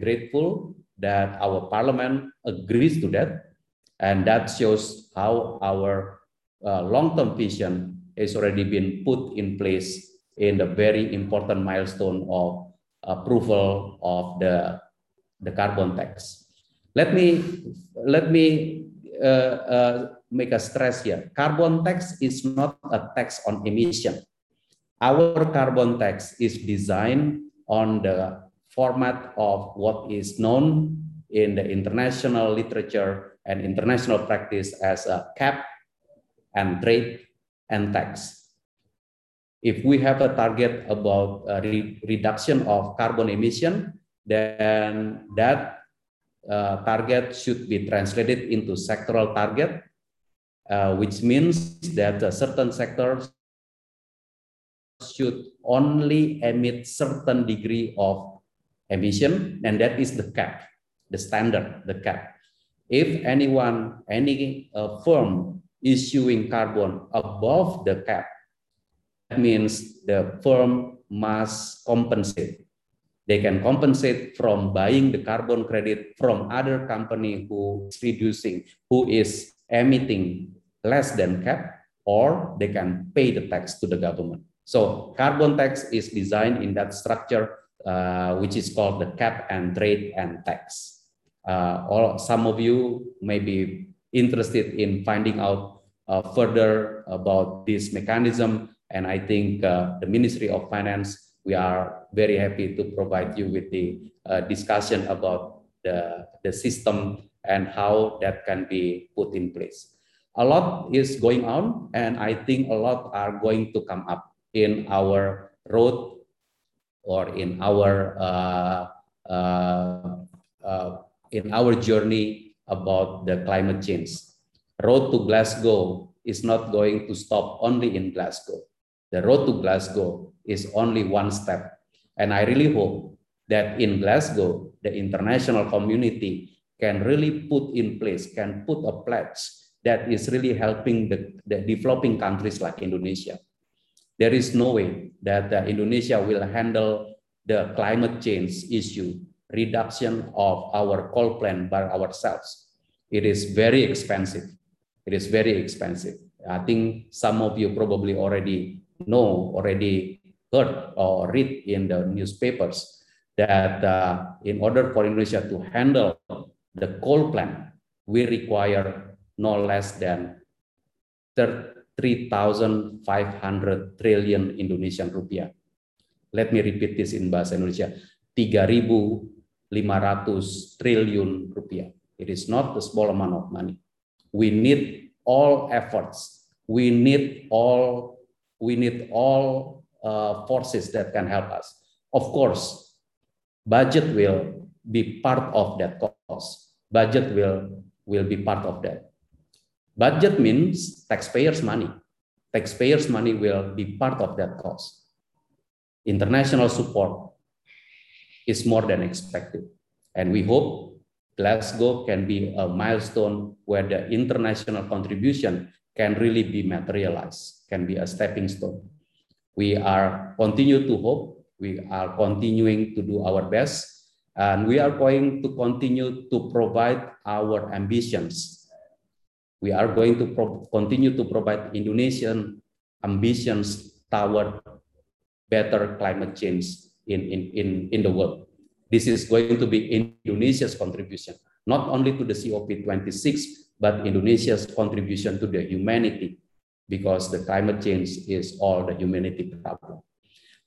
grateful that our parliament agrees to that. And that shows how our uh, long-term vision has already been put in place in the very important milestone of approval of the, the carbon tax. Let me, let me Uh, uh, make a stress here. Carbon tax is not a tax on emission. our carbon tax is designed on the format of what is known in the international literature and international practice as a cap and trade and tax. If we have a target about a re reduction of carbon emission, then that uh, target should be translated into sectoral target, uh, which means that certain sectors should only emit certain degree of emission, and that is the cap, the standard, the cap. If anyone, any uh, firm issuing carbon above the cap, that means the firm must compensate. They can compensate from buying the carbon credit from other company who is reducing, who is emitting less than cap, or they can pay the tax to the government. So carbon tax is designed in that structure, uh, which is called the cap and trade and tax. Uh, all, some of you may be interested in finding out uh, further about this mechanism. And I think uh, the Ministry of Finance, we are very happy to provide you with the uh, discussion about the, the system and how that can be put in place. A lot is going on, and I think a lot are going to come up in our road or in our uh, uh, uh, in our journey about the climate change. Road to Glasgow is not going to stop only in Glasgow. The road to Glasgow is only one step. And I really hope that in Glasgow, the international community can really put in place, can put a pledge that is really helping the, the developing countries like Indonesia there is no way that uh, Indonesia will handle the climate change issue, reduction of our coal plant by ourselves. It is very expensive. It is very expensive. I think some of you probably already know, already heard or read in the newspapers that uh, in order for Indonesia to handle the coal plant, we require no less than 30 3.500 triliun Indonesian rupiah. Let me repeat this in bahasa Indonesia. 3.500 triliun rupiah. It is not a small amount of money. We need all efforts. We need all we need all uh, forces that can help us. Of course, budget will be part of that cost. Budget will will be part of that. Budget means taxpayers' money. Taxpayers' money will be part of that cost. International support is more than expected. And we hope Glasgow can be a milestone where the international contribution can really be materialized, can be a stepping stone. We are continue to hope, we are continuing to do our best, and we are going to continue to provide our ambitions. We are going to continue to provide Indonesian ambitions toward better climate change in, in, in, in the world. This is going to be Indonesia's contribution, not only to the COP26, but Indonesia's contribution to the humanity, because the climate change is all the humanity problem.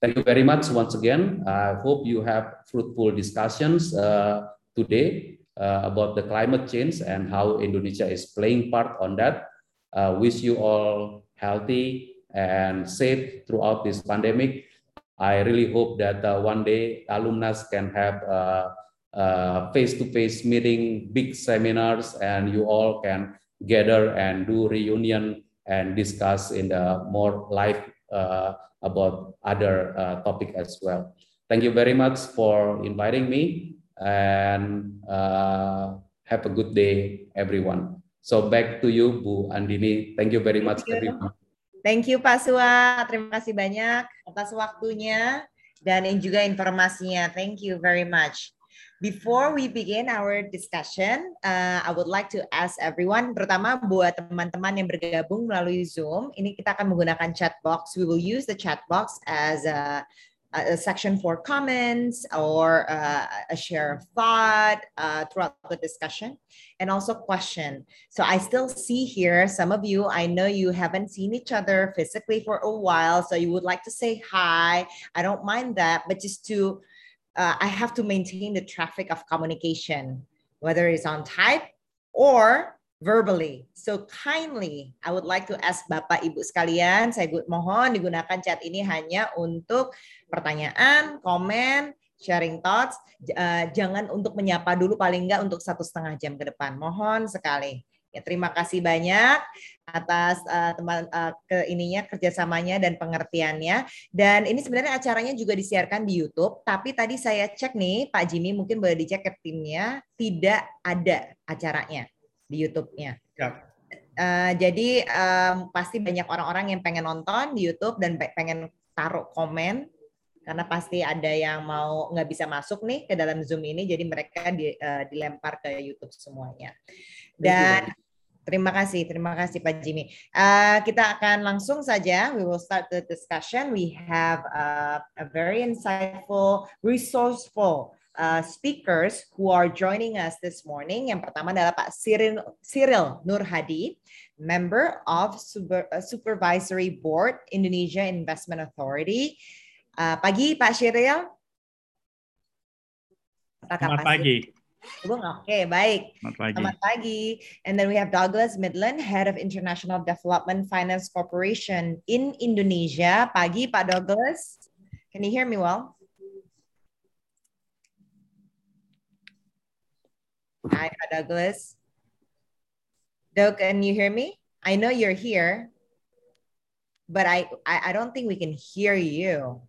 Thank you very much once again. I hope you have fruitful discussions uh, today uh, about the climate change and how Indonesia is playing part on that. Uh, wish you all healthy and safe throughout this pandemic. I really hope that uh, one day alumnus can have a face-to-face meeting, big seminars, and you all can gather and do reunion and discuss in the more live uh, about other uh, topic as well. Thank you very much for inviting me and uh, have a good day, everyone. So back to you, Bu Andini. Thank you very much, everyone. Thank you, Pak Suwa. Terima kasih banyak atas waktunya dan juga informasinya. Thank you very much. Before we begin our discussion, uh, I would like to ask everyone, terutama buat teman-teman yang bergabung melalui Zoom, ini kita akan menggunakan chat box. We will use the chat box as a a section for comments or uh, a share of thought uh, throughout the discussion and also question. So I still see here some of you, I know you haven't seen each other physically for a while, so you would like to say hi. I don't mind that, but just to, uh, I have to maintain the traffic of communication, whether it's on type or verbally. So kindly, I would like to ask Bapak Ibu sekalian, saya mohon digunakan chat ini hanya untuk pertanyaan, komen, sharing thoughts. Uh, jangan untuk menyapa dulu paling enggak untuk satu setengah jam ke depan. Mohon sekali. Ya, terima kasih banyak atas uh, teman uh, ke ininya kerjasamanya dan pengertiannya. Dan ini sebenarnya acaranya juga disiarkan di YouTube. Tapi tadi saya cek nih, Pak Jimmy mungkin boleh dicek ke timnya, tidak ada acaranya di YouTube-nya. Ya. Uh, jadi um, pasti banyak orang-orang yang pengen nonton di YouTube dan pengen taruh komen karena pasti ada yang mau nggak bisa masuk nih ke dalam Zoom ini, jadi mereka di, uh, dilempar ke YouTube semuanya. Dan terima kasih, terima kasih Pak Jimmy. Uh, kita akan langsung saja, we will start the discussion. We have uh, a very insightful, resourceful uh, speakers who are joining us this morning. Yang pertama adalah Pak Cyril, Cyril Nur Hadi, member of Super, uh, Supervisory Board Indonesia Investment Authority. Uh, pagi Pak Cyril. Selamat pagi. Oke, okay, baik. Selamat pagi. Selamat pagi. And then we have Douglas Midland, Head of International Development Finance Corporation in Indonesia. Pagi, Pak Douglas. Can you hear me well? Hi, Douglas. Doug, can you hear me? I know you're here, but I, I, I don't think we can hear you.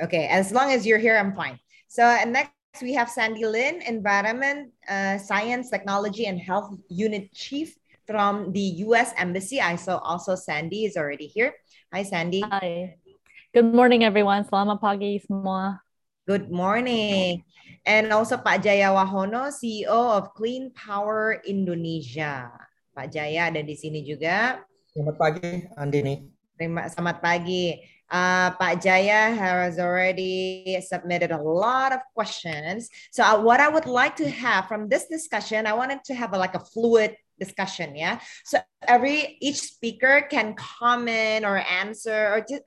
Okay, as long as you're here, I'm fine. So and next we have Sandy Lin, Environment, uh, Science, Technology, and Health Unit Chief from the U.S. Embassy. I saw also Sandy is already here. Hi, Sandy. Hi. Good morning, everyone. Selamat pagi semua. Good morning. And also Pak Jaya Wahono, CEO of Clean Power Indonesia. Pak Jaya ada di sini juga. Selamat pagi, Andini. Terima selamat pagi. Uh, Pak Jaya has already submitted a lot of questions. So uh, what I would like to have from this discussion, I wanted to have a, like a fluid discussion, yeah? So every, each speaker can comment or answer or just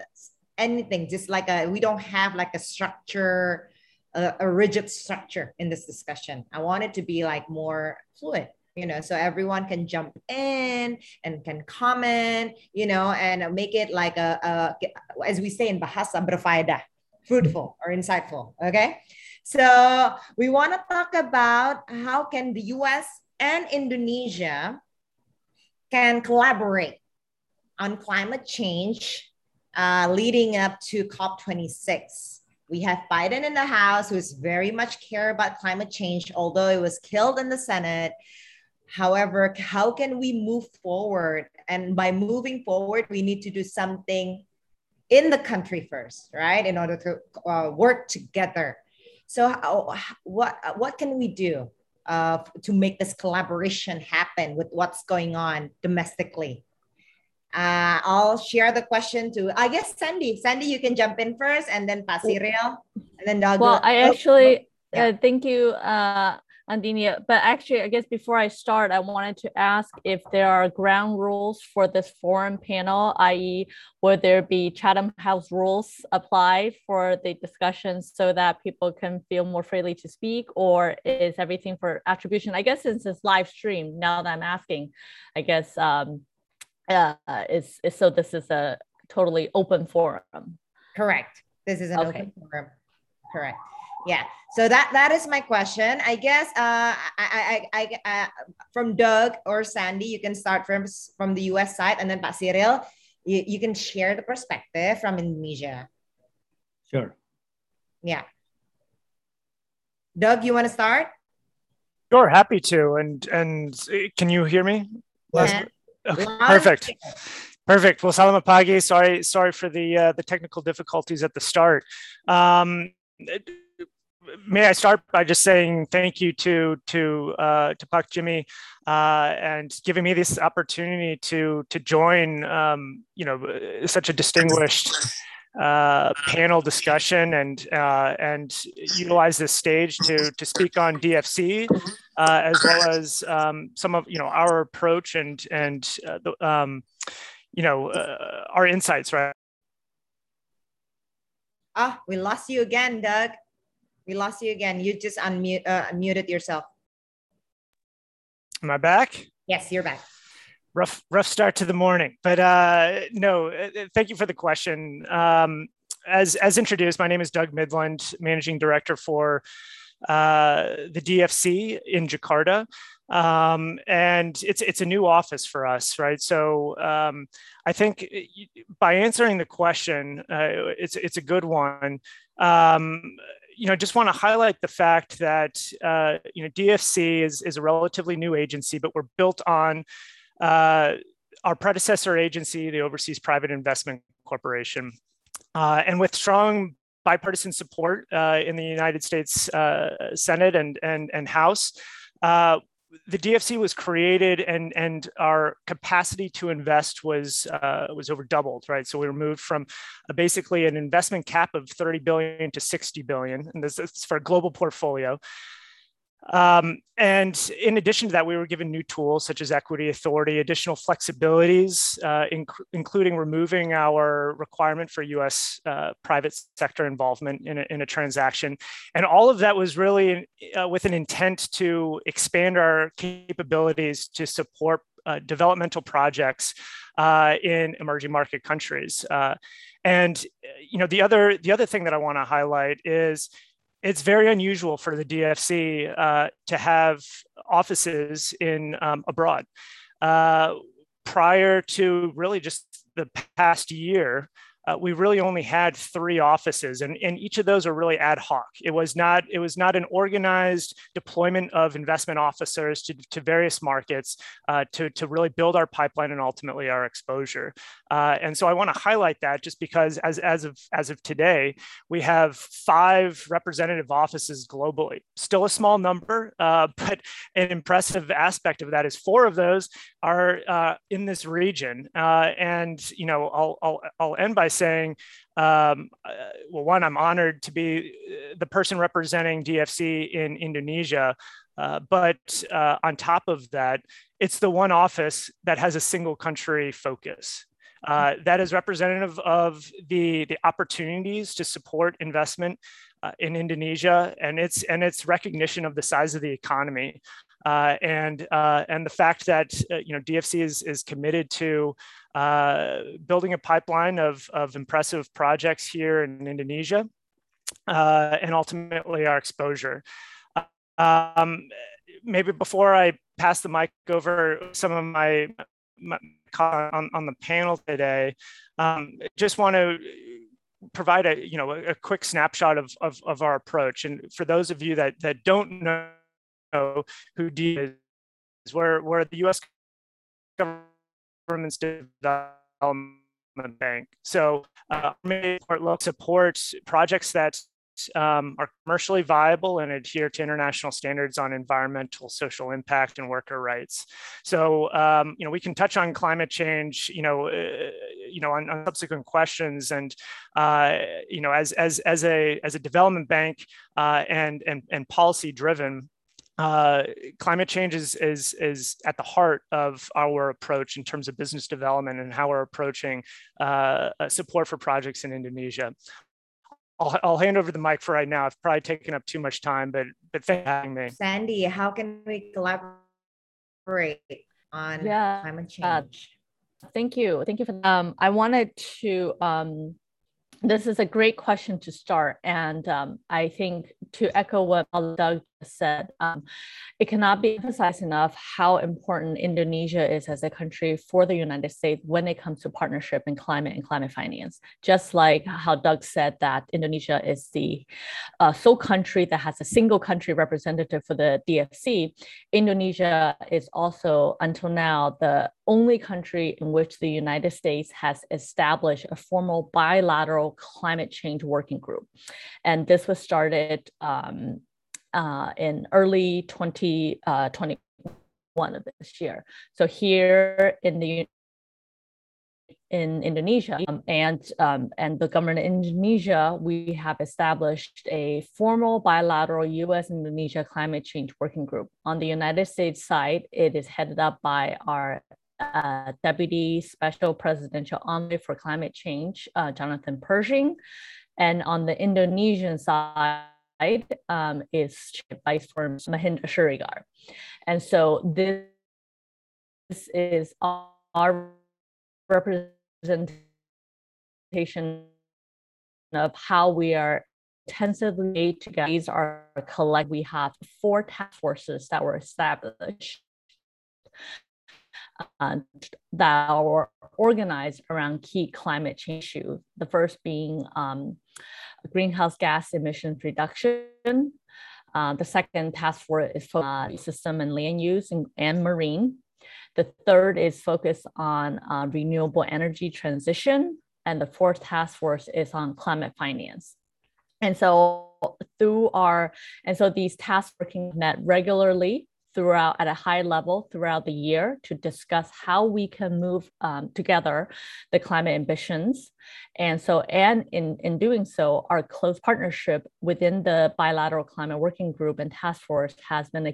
anything, just like a, we don't have like a structure, a, a rigid structure in this discussion. I want it to be like more fluid you know so everyone can jump in and can comment you know and make it like a, a as we say in bahasa berfaedah fruitful or insightful okay so we want to talk about how can the us and indonesia can collaborate on climate change uh, leading up to COP26. We have Biden in the House, who is very much care about climate change, although it was killed in the Senate. However, how can we move forward? And by moving forward, we need to do something in the country first, right? In order to uh, work together. So, how, what what can we do uh, to make this collaboration happen with what's going on domestically? Uh, I'll share the question to, I guess, Sandy. Sandy, you can jump in first and then Pasiril and then Doug. Well, I actually, oh, yeah. uh, thank you, uh, Andinia. But actually, I guess before I start, I wanted to ask if there are ground rules for this forum panel, i.e., would there be Chatham House rules apply for the discussions so that people can feel more freely to speak, or is everything for attribution? I guess since it's live stream, now that I'm asking, I guess um, uh, is, is so this is a totally open forum. Correct. This is an okay. open forum. Correct. Yeah. So that that is my question. I guess uh, I, I, I, uh, from Doug or Sandy, you can start from from the U.S. side, and then Pak Cyril, you, you can share the perspective from Indonesia. Sure. Yeah. Doug, you want to start? Sure, happy to. And and can you hear me? Yeah. Okay, perfect. Perfect. Well, Salam Apagi, sorry, sorry for the uh, the technical difficulties at the start. Um, may I start by just saying thank you to to uh, to Pak Jimmy uh, and giving me this opportunity to to join um, you know such a distinguished uh, panel discussion and uh, and utilize this stage to to speak on DFC uh, as well as um, some of you know our approach and and uh, the, um, you know our insights right. Ah, we lost you again, Doug. We lost you again. You just unmute uh, unmuted yourself. Am I back? Yes, you're back rough rough start to the morning but uh no uh, uh, thank you for the question um as as introduced my name is doug midland managing director for uh the dfc in jakarta um and it's it's a new office for us right so um i think uh, by answering the question uh, it's it's a good one um you know, just want to highlight the fact that uh, you know DFC is is a relatively new agency, but we're built on uh, our predecessor agency, the Overseas Private Investment Corporation. Uh, and with strong bipartisan support uh, in the United States uh, Senate and, and, and House, uh, the DFC was created and, and our capacity to invest was, uh, was over doubled, right? So we were moved from basically an investment cap of 30 billion to 60 billion, and this is for a global portfolio. Um, and in addition to that, we were given new tools such as equity authority, additional flexibilities, uh, inc including removing our requirement for US uh, private sector involvement in a, in a, transaction. And all of that was really uh, with an intent to expand our capabilities to support uh, developmental projects uh, in emerging market countries. Uh, and you know, the other, the other thing that I wanna highlight is it's very unusual for the DFC uh, to have offices in um, abroad. Uh, prior to really just the past year, uh, we really only had three offices and, and each of those are really ad hoc. It was not it was not an organized deployment of investment officers to, to various markets uh, to, to really build our pipeline and ultimately our exposure. Uh, and so i want to highlight that just because as, as of as of today we have five representative offices globally. Still a small number uh, but an impressive aspect of that is four of those are uh, in this region. Uh, and you know I'll, I'll, I'll end by saying, um, uh, well, one, I'm honored to be uh, the person representing DFC in Indonesia. Uh, but uh, on top of that, it's the one office that has a single country focus. Uh, that is representative of the, the opportunities to support investment uh, in Indonesia and its and its recognition of the size of the economy uh, and uh, and the fact that uh, you know DFC is is committed to uh, building a pipeline of of impressive projects here in Indonesia, uh, and ultimately our exposure. Um, maybe before I pass the mic over, some of my, my on, on the panel today, um, just want to provide a you know a, a quick snapshot of, of, of our approach. And for those of you that that don't know know who D is, where, where the US government's development bank. So uh, support, support projects that um, are commercially viable and adhere to international standards on environmental, social impact, and worker rights. So, um, you know, we can touch on climate change, you know, uh, you know, on, on, subsequent questions, and uh, you know, as as as a as a development bank uh, and and and policy driven uh, climate change is, is, is at the heart of our approach in terms of business development and how we're approaching uh, support for projects in Indonesia. I'll, I'll hand over the mic for right now. I've probably taken up too much time, but but thank you me. Sandy, how can we collaborate on yeah, climate uh, change? Uh, thank you. Thank you for um, I wanted to um, this is a great question to start. And um, I think to echo what Doug said, um, it cannot be emphasized enough how important Indonesia is as a country for the United States when it comes to partnership in climate and climate finance. Just like how Doug said that Indonesia is the uh, sole country that has a single country representative for the DFC, Indonesia is also, until now, the only country in which the United States has established a formal bilateral climate change working group. And this was started um, uh, in early 2021 uh, of this year. So here in the in Indonesia. Um, and, um, and the government of Indonesia, we have established a formal bilateral US-Indonesia climate change working group. On the United States side, it is headed up by our uh, Deputy Special Presidential Envoy for Climate Change, uh, Jonathan Pershing. And on the Indonesian side, um, is Vice Firm Mahendra Siregar. And so this, this is our representation of how we are intensively together. These are collect. We have four task forces that were established uh, that are organized around key climate change issues. The first being um, greenhouse gas emissions reduction. Uh, the second task force is focused on system and land use and, and marine. The third is focused on uh, renewable energy transition. And the fourth task force is on climate finance. And so through our, and so these tasks working met regularly throughout at a high level throughout the year to discuss how we can move um, together the climate ambitions. And so and in in doing so our close partnership within the bilateral climate working group and task force has been a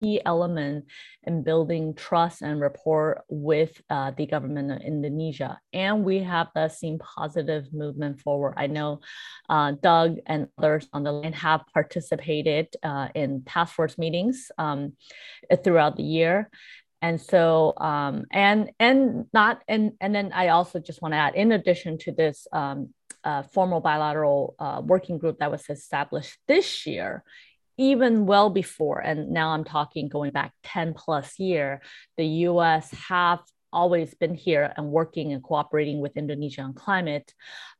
key element in building trust and rapport with uh, the government of Indonesia. And we have uh, seen positive movement forward. I know uh, Doug and others on the line have participated uh, in task force meetings um, throughout the year. And so, um, and and not and and then I also just want to add, in addition to this um, uh, formal bilateral uh, working group that was established this year even well before, and now I'm talking going back 10 plus year, the US have always been here and working and cooperating with Indonesia on climate.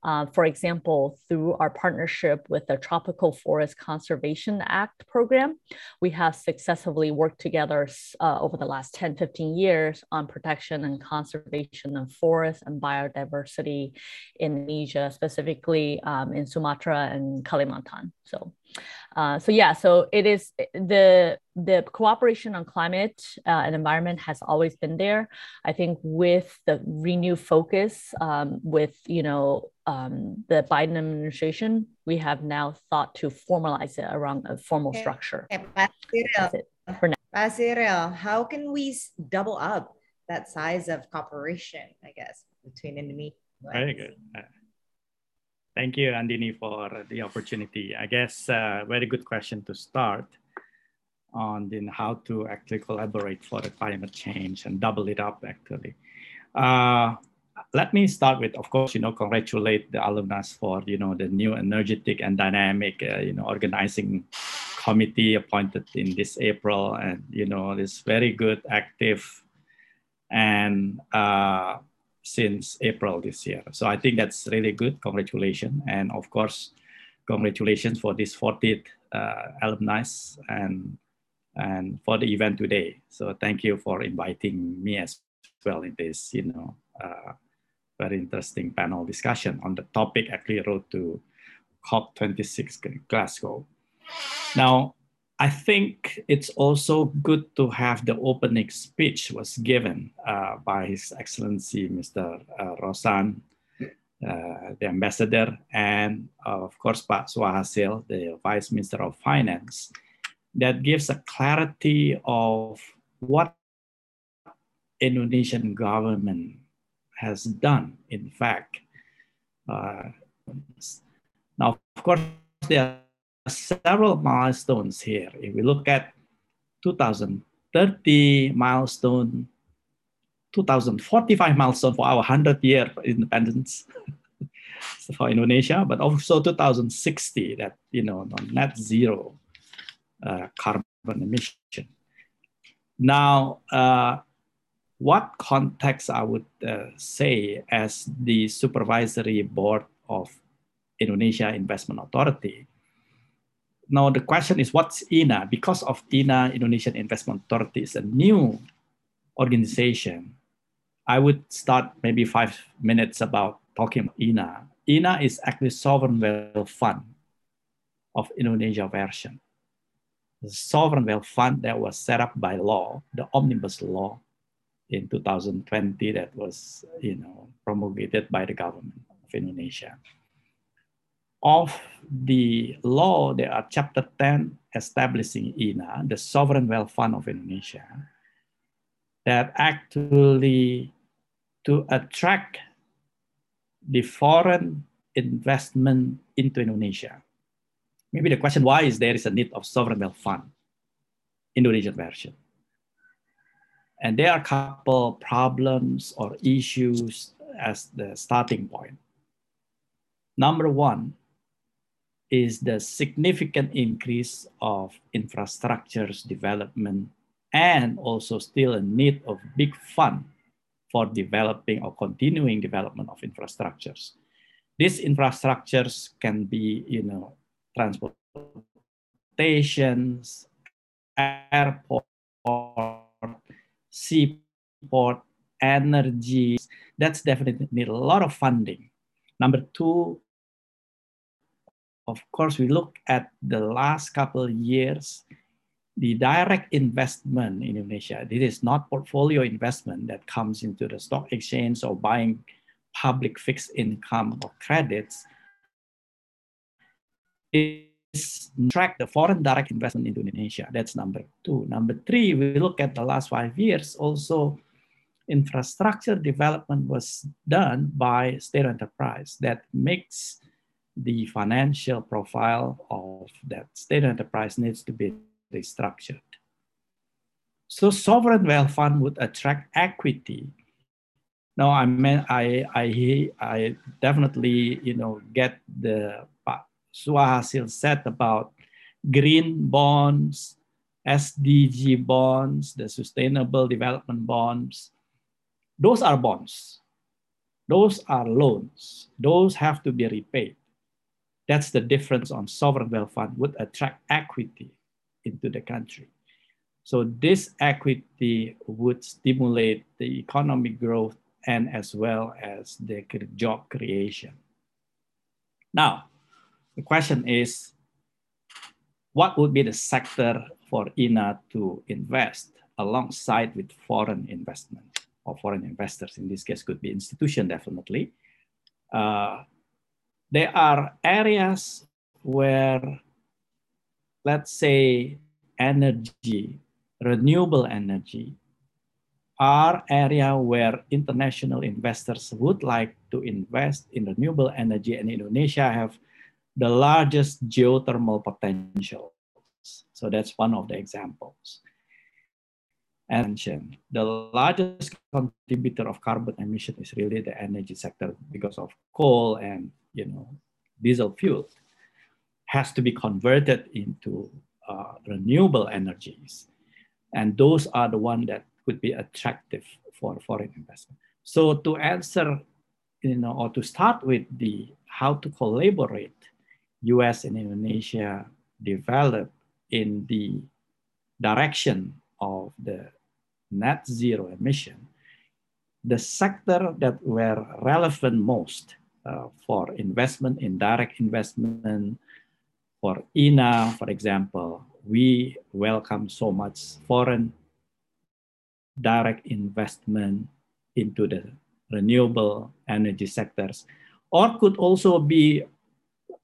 Uh, for example, through our partnership with the Tropical Forest Conservation Act program, we have successfully worked together uh, over the last 10, 15 years on protection and conservation of forests and biodiversity in Indonesia, specifically um, in Sumatra and Kalimantan. So uh, so yeah, so it is the the cooperation on climate uh, and environment has always been there. I think with the renewed focus, um, with you know um, the Biden administration, we have now thought to formalize it around a formal okay. structure. Okay, for now. how can we double up that size of cooperation? I guess between Indonesia. Very good. Uh, Thank you, Andini, for the opportunity. I guess a uh, very good question to start on in how to actually collaborate for the climate change and double it up actually. Uh, let me start with, of course, you know, congratulate the alumnus for, you know, the new energetic and dynamic, uh, you know, organizing committee appointed in this April and, you know, this very good, active and uh, since April this year. So I think that's really good. Congratulations. And of course, congratulations for this 40th uh, alumni and, and for the event today. So thank you for inviting me as well in this, you know, uh, very interesting panel discussion on the topic actually road to COP26 Glasgow. Now, I think it's also good to have the opening speech was given uh, by His Excellency Mr. Uh, Rosan, uh, the ambassador, and uh, of course Pak Suahasil, the Vice Minister of Finance, that gives a clarity of what Indonesian government has done. In fact, uh, now of course there are several milestones here. If we look at 2030 milestone, 2045 milestone for our 100 year independence for Indonesia, but also 2060 that, you know, net zero uh, carbon emission. Now, uh, what context I would uh, say as the supervisory board of Indonesia Investment Authority, now the question is what's INA? Because of INA, Indonesian Investment Authority is a new organization. I would start maybe five minutes about talking about INA. INA is actually sovereign wealth fund of Indonesia version. The sovereign wealth fund that was set up by law, the omnibus law, in 2020 that was, you know, promulgated by the government of Indonesia. Of the law, there are chapter 10 establishing INA, the Sovereign Wealth Fund of Indonesia, that actually to attract the foreign investment into Indonesia. Maybe the question why is there is a need of sovereign wealth fund, Indonesian version. And there are a couple problems or issues as the starting point. Number one is the significant increase of infrastructures development and also still a need of big fund for developing or continuing development of infrastructures. These infrastructures can be, you know, transportations, airport, seaport, energy. That's definitely need a lot of funding. Number two, of course, we look at the last couple of years, the direct investment in Indonesia. This is not portfolio investment that comes into the stock exchange or buying public fixed income or credits. Track the foreign direct investment into Indonesia. That's number two. Number three, we look at the last five years. Also, infrastructure development was done by state enterprise that makes the financial profile of that state enterprise needs to be restructured. So sovereign wealth fund would attract equity. Now I mean I I I definitely you know get the Suahasil said about green bonds, SDG bonds, the sustainable development bonds. Those are bonds. Those are loans. Those have to be repaid. That's the difference on sovereign wealth fund would attract equity into the country. So this equity would stimulate the economic growth and as well as the job creation. Now, the question is, what would be the sector for INA to invest alongside with foreign investment or foreign investors? In this case, could be institution definitely. Uh, there are areas where let's say energy, renewable energy, are area where international investors would like to invest in renewable energy and Indonesia have the largest geothermal potential. So that's one of the examples. And the largest contributor of carbon emission is really the energy sector because of coal and you know diesel fuel has to be converted into uh, renewable energies. And those are the ones that could be attractive for foreign investment. So to answer, you know, or to start with the how to collaborate, US and Indonesia develop in the direction of the net zero emission, the sector that were relevant most uh, for investment in direct investment for INA, for example, we welcome so much foreign direct investment into the renewable energy sectors, or could also be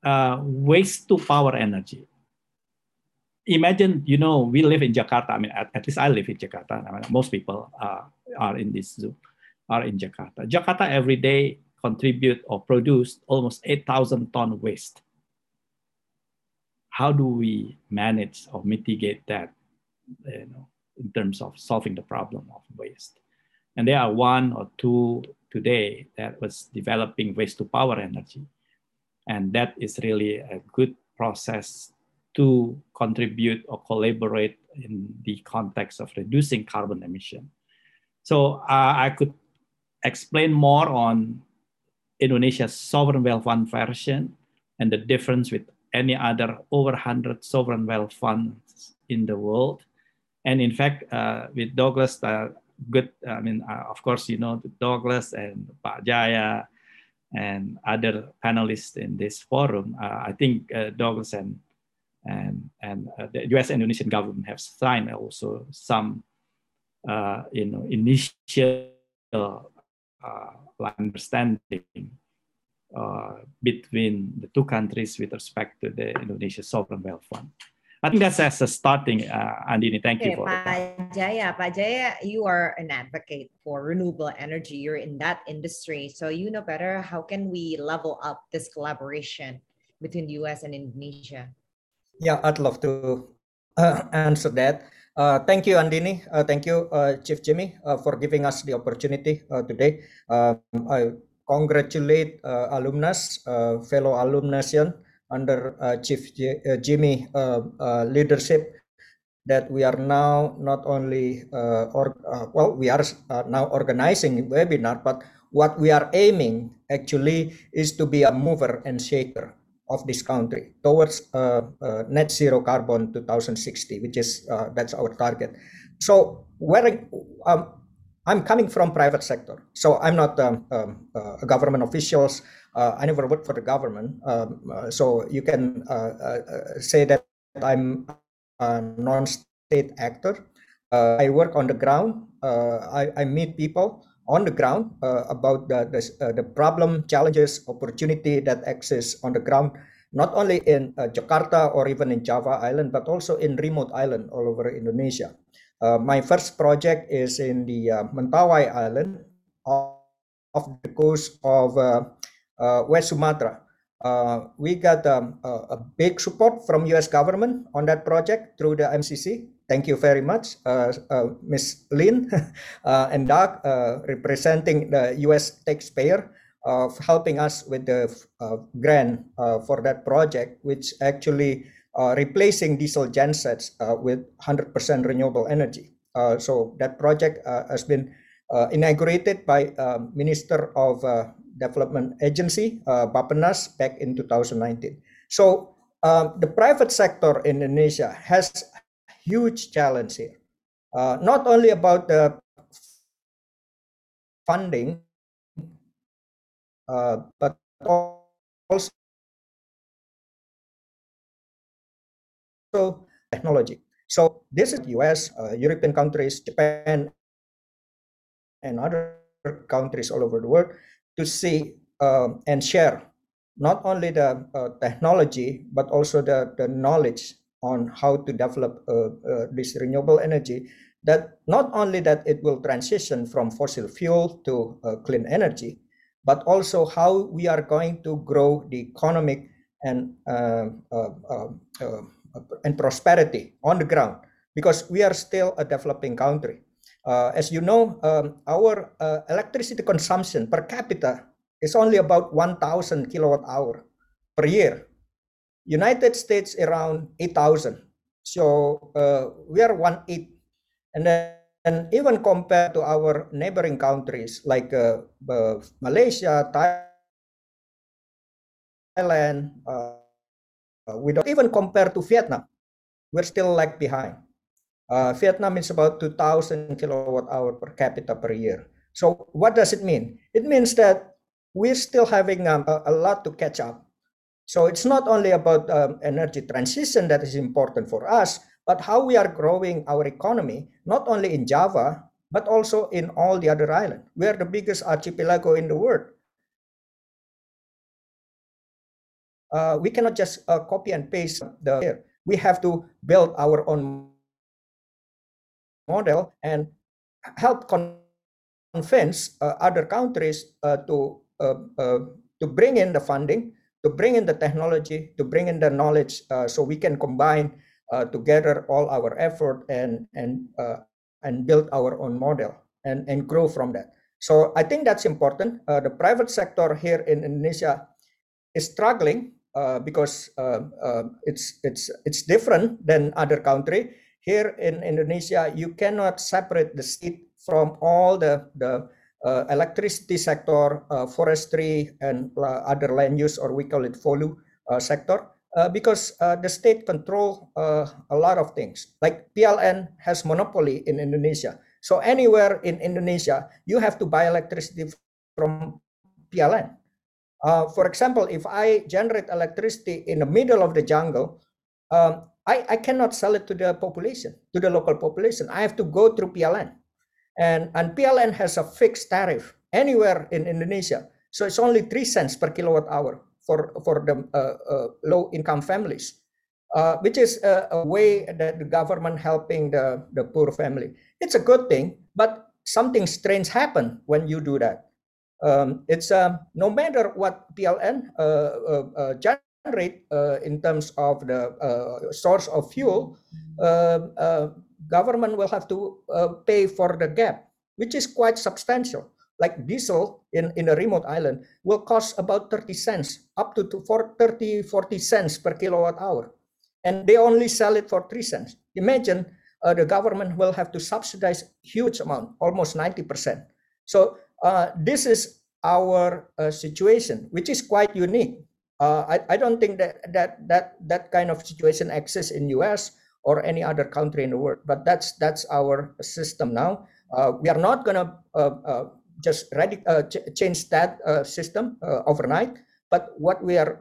uh, waste to power energy. Imagine, you know, we live in Jakarta. I mean, at, at least I live in Jakarta. I mean, most people uh, are in this zoo, are in Jakarta. Jakarta every day contribute or produce almost 8,000 ton waste how do we manage or mitigate that you know, in terms of solving the problem of waste? And there are one or two today that was developing waste to power energy. And that is really a good process to contribute or collaborate in the context of reducing carbon emission. So uh, I could explain more on Indonesia's sovereign wealth fund version and the difference with any other over 100 sovereign wealth funds in the world. And in fact, uh, with Douglas, uh, good, I mean, uh, of course, you know, Douglas and Pak Jaya and other panelists in this forum, uh, I think uh, Douglas and, and, and uh, the US and Indonesian government have signed also some you know, initial understanding between the two countries with respect to the Indonesia Sovereign Wealth Fund. I think that's as a starting, uh, Andini. Thank okay, you for Pak Jaya. Pak Jaya, you are an advocate for renewable energy. You're in that industry, so you know better. How can we level up this collaboration between the U.S. and Indonesia? Yeah, I'd love to uh, answer that. Uh, thank you, Andini. Uh, thank you, uh, Chief Jimmy, uh, for giving us the opportunity uh, today. Um, I congratulate alumnus, fellow alumnation under Chief J Jimmy leadership that we are now not only or well we are now organizing webinar, but what we are aiming actually is to be a mover and shaker of this country towards uh, uh, net zero carbon 2060, which is uh, that's our target. So where um, I'm coming from private sector, so I'm not um, um, a government officials. I never worked for the government, um, so you can say that I'm a non-state actor. I work on the ground. I, I meet people on the ground uh, about the the, uh, the, problem, challenges, opportunity that exists on the ground, not only in uh, Jakarta or even in Java Island, but also in remote island all over Indonesia. Uh, my first project is in the uh, Mentawai Island off, off the coast of uh, West Sumatra. we got um, a, big support from U.S. government on that project through the MCC Thank you very much, uh, uh, Ms. Lin uh, and Doug, uh, representing the U.S. taxpayer, of helping us with the uh, grant uh, for that project, which actually replacing diesel gensets with 100% renewable energy. so that project has been inaugurated by Minister of Development Agency, Bappenas, back in 2019. So the private sector in Indonesia has huge challenge here. Uh, not only about the funding, uh, but also technology. So this is US, uh, European countries, Japan, and other countries all over the world to see um, and share not only the uh, technology, but also the, the knowledge on how to develop uh, uh, this renewable energy that not only that it will transition from fossil fuel to uh, clean energy but also how we are going to grow the economic and uh, uh, uh, and prosperity on the ground because we are still a developing country as you know um, our electricity consumption per capita is only about 1000 kilowatt hour per year United States around 8,000. So uh, we are one eighth. And then and even compared to our neighboring countries like uh, uh, Malaysia, Thailand, uh, uh, we don't even compare to Vietnam. We're still lag behind. Uh, Vietnam is about 2,000 kilowatt hour per capita per year. So what does it mean? It means that we're still having um, a, a lot to catch up so it's not only about um, energy transition that is important for us, but how we are growing our economy, not only in Java, but also in all the other islands. We are the biggest archipelago in the world. Uh, we cannot just uh, copy and paste the. We have to build our own model and help convince uh, other countries uh, to uh, uh, to bring in the funding to bring in the technology, to bring in the knowledge, uh, so we can combine uh, together all our effort and and uh, and build our own model and and grow from that. So I think that's important. Uh, the private sector here in Indonesia is struggling uh, because uh, it's it's it's different than other country. Here in Indonesia, you cannot separate the state from all the the uh, electricity sector, uh, forestry, and uh, other land use, or we call it FOLU sector, because the state control a lot of things. Like PLN has monopoly in Indonesia. So anywhere in Indonesia, you have to buy electricity from PLN. Uh, for example, if I generate electricity in the middle of the jungle, um, I, I cannot sell it to the population, to the local population. I have to go through PLN. And, and PLN has a fixed tariff anywhere in Indonesia. So it's only three cents per kilowatt hour for, for the uh, uh, low income families, uh, which is a, a, way that the government helping the, the poor family. It's a good thing, but something strange happen when you do that. Um, it's uh, no matter what PLN uh, uh, uh, generate in terms of the source of fuel, government will have to pay for the gap, which is quite substantial. Like diesel in, in a remote island will cost about 30 cents up to, to 30 40 cents per kilowatt hour. And they only sell it for 3 cents. Imagine uh, the government will have to subsidize huge amount almost 90% so uh, this is our uh, situation which is quite unique uh, I, I don't think that, that that that kind of situation exists in us or any other country in the world but that's that's our system now uh, we are not going to uh, just radic- uh, ch- change that uh, system uh, overnight. But what we are,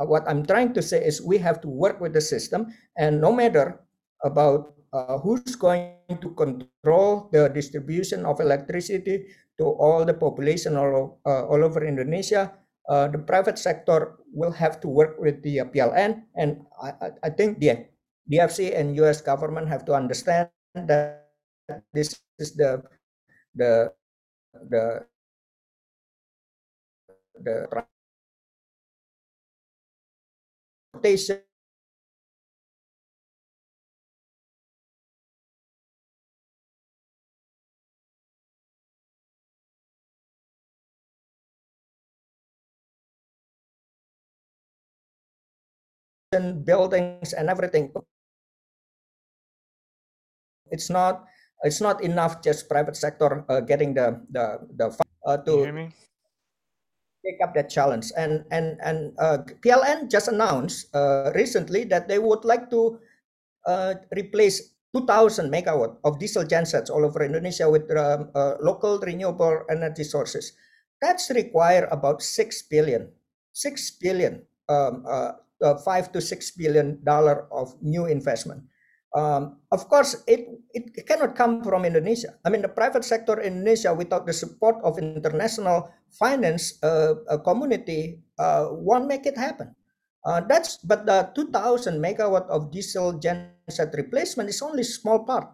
what I'm trying to say is, we have to work with the system, and no matter about who's going to control the distribution of electricity to all the population all, all over Indonesia, uh, the private sector will have to work with the uh, PLN, and I, I, think the DFC and U.S. government have to understand that this is the the the the transportation buildings and everything it's not it's not enough just private sector uh, getting the the the uh, to take up that challenge. And and and uh, PLN just announced uh, recently that they would like to uh, replace 2,000 megawatt of diesel gensets all over Indonesia with um, uh, local renewable energy sources. That's require about six billion, six billion, um, five to six billion dollar of new investment. Um, of course, it, it cannot come from Indonesia. I mean, the private sector in Indonesia, without the support of international finance uh, community, uh, won't make it happen. Uh, that's but the 2,000 megawatt of diesel genset replacement is only small part.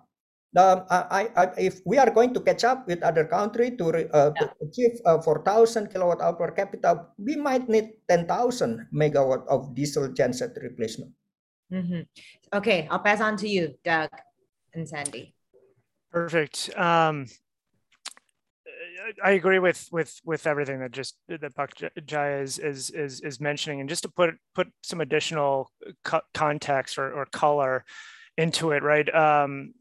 The, I, I, if we are going to catch up with other country to, uh, yeah. to achieve uh, 4,000 kilowatt hour per capita, we might need 10,000 megawatt of diesel genset replacement. Mm-hmm. Okay, I'll pass on to you, Doug and Sandy. Perfect. Um, I agree with with with everything that just that Pak Jaya is is is is mentioning, and just to put put some additional co- context or, or color into it, right? Um,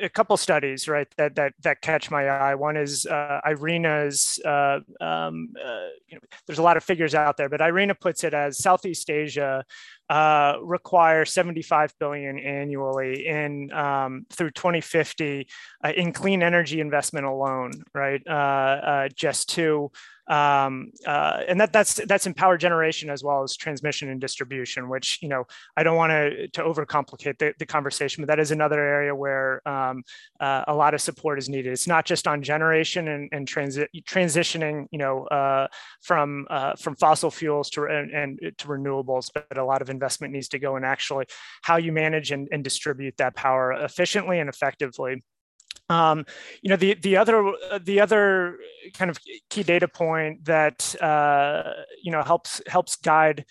a couple studies, right, that that that catch my eye. One is uh, IRENA's. Uh, um, uh, you know, there's a lot of figures out there, but IRENA puts it as Southeast Asia uh, require 75 billion annually in um, through 2050 uh, in clean energy investment alone, right? Uh, uh just to um, uh, and that that's that's in power generation as well as transmission and distribution which you know i don't want to to overcomplicate the, the conversation but that is another area where um, uh, a lot of support is needed. It's not just on generation and, and transi- transitioning you know uh, from uh, from fossil fuels to and, and, to renewables but a lot of investment needs to go in actually how you manage and, and distribute that power efficiently and effectively um, you know, the the other the other kind of key data point that uh, you know helps helps guide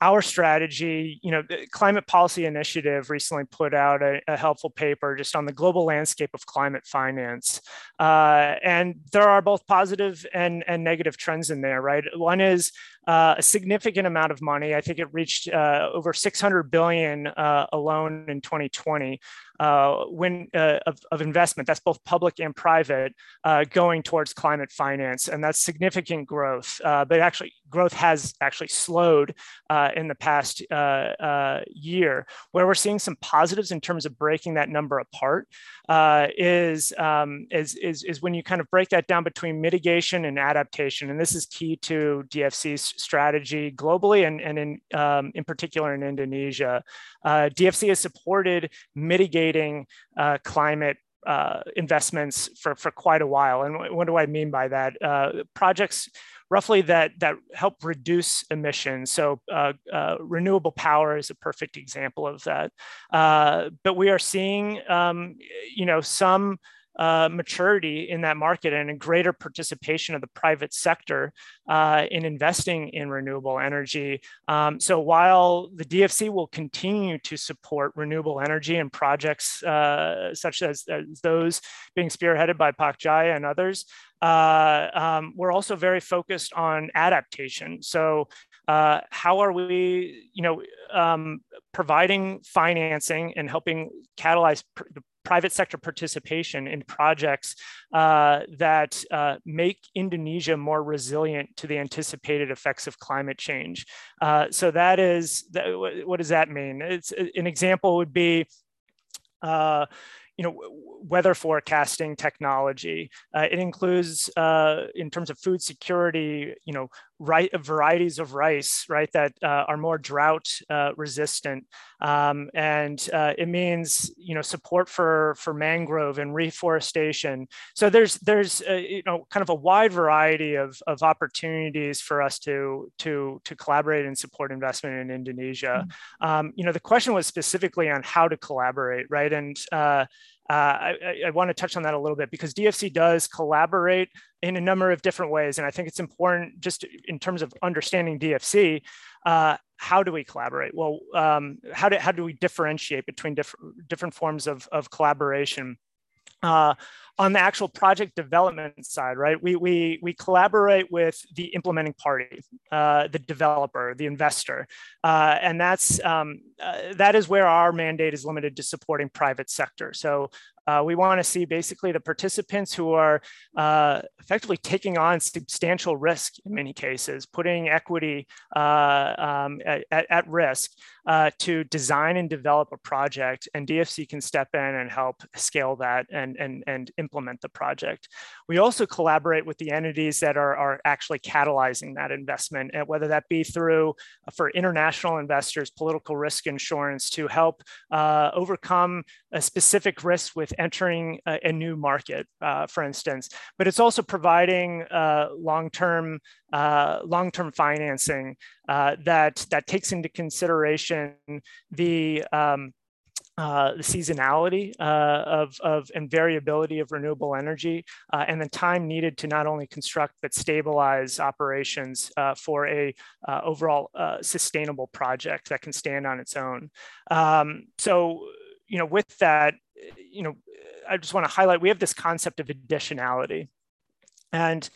our strategy, you know, the Climate Policy Initiative recently put out a, a helpful paper just on the global landscape of climate finance. Uh, and there are both positive and, and negative trends in there, right? One is uh, a significant amount of money. I think it reached uh, over 600 billion uh, alone in 2020 uh, when uh, of, of, investment. That's both public and private uh, going towards climate finance, and that's significant growth. but actually, growth has actually slowed in the past year. Where we're seeing some positives in terms of breaking that number apart is, um, is is is when you kind of break that down between mitigation and adaptation, and this is key to DFC's strategy globally and, and in, um, in particular in Indonesia. Uh, DFC has supported mitigating uh, climate uh, investments for, for quite a while. And what do I mean by that? Uh, projects roughly that, that help reduce emissions. So uh, uh, renewable power is a perfect example of that. Uh, but we are seeing, um, you know, some uh, maturity in that market and a greater participation of the private sector uh, in investing in renewable energy. Um, so while the DFC will continue to support renewable energy and projects uh, such as, as, those being spearheaded by Pak Jaya and others, uh, um, we're also very focused on adaptation. So uh, how are we, you know, um, providing financing and helping catalyze pr- private sector participation in projects uh, that uh, make Indonesia more resilient to the anticipated effects of climate change. Uh, so that is, what does that mean? It's an example would be, uh, you know, weather forecasting technology. Uh, it includes, uh, in terms of food security, you know, right varieties of rice, right, that uh, are more drought uh, resistant, um, and uh, it means, you know, support for for mangrove and reforestation. So there's there's uh, you know kind of a wide variety of of opportunities for us to to to collaborate and support investment in Indonesia. Mm-hmm. Um, you know, the question was specifically on how to collaborate, right, and uh, I, I, want to touch on that a little bit because DFC does collaborate in a number of different ways. And I think it's important just in terms of understanding DFC, uh, how do we collaborate? Well, um, how, do, how do we differentiate between different, different forms of, of collaboration? Uh, on the actual project development side, right, we, we, we collaborate with the implementing party, uh, the developer, the investor. Uh, and that's, um, uh, that is where our mandate is limited to supporting private sector. So uh, we want to see basically the participants who are uh, effectively taking on substantial risk in many cases, putting equity uh, um, at, at, risk to design and develop a project. And DFC can step in and help scale that and, and, and implement the project. We also collaborate with the entities that are, are actually catalyzing that investment, and whether that be through uh, for international investors, political risk insurance to help uh, overcome a specific risk with entering a, a new market, uh, for instance. But it's also providing uh, long-term uh, long-term financing that that takes into consideration the um, uh, the seasonality uh, of, of and variability of renewable energy uh, and the time needed to not only construct but stabilize operations uh, for a uh, overall sustainable project that can stand on its own. Um, so, you know, with that, you know, I just want to highlight we have this concept of additionality. And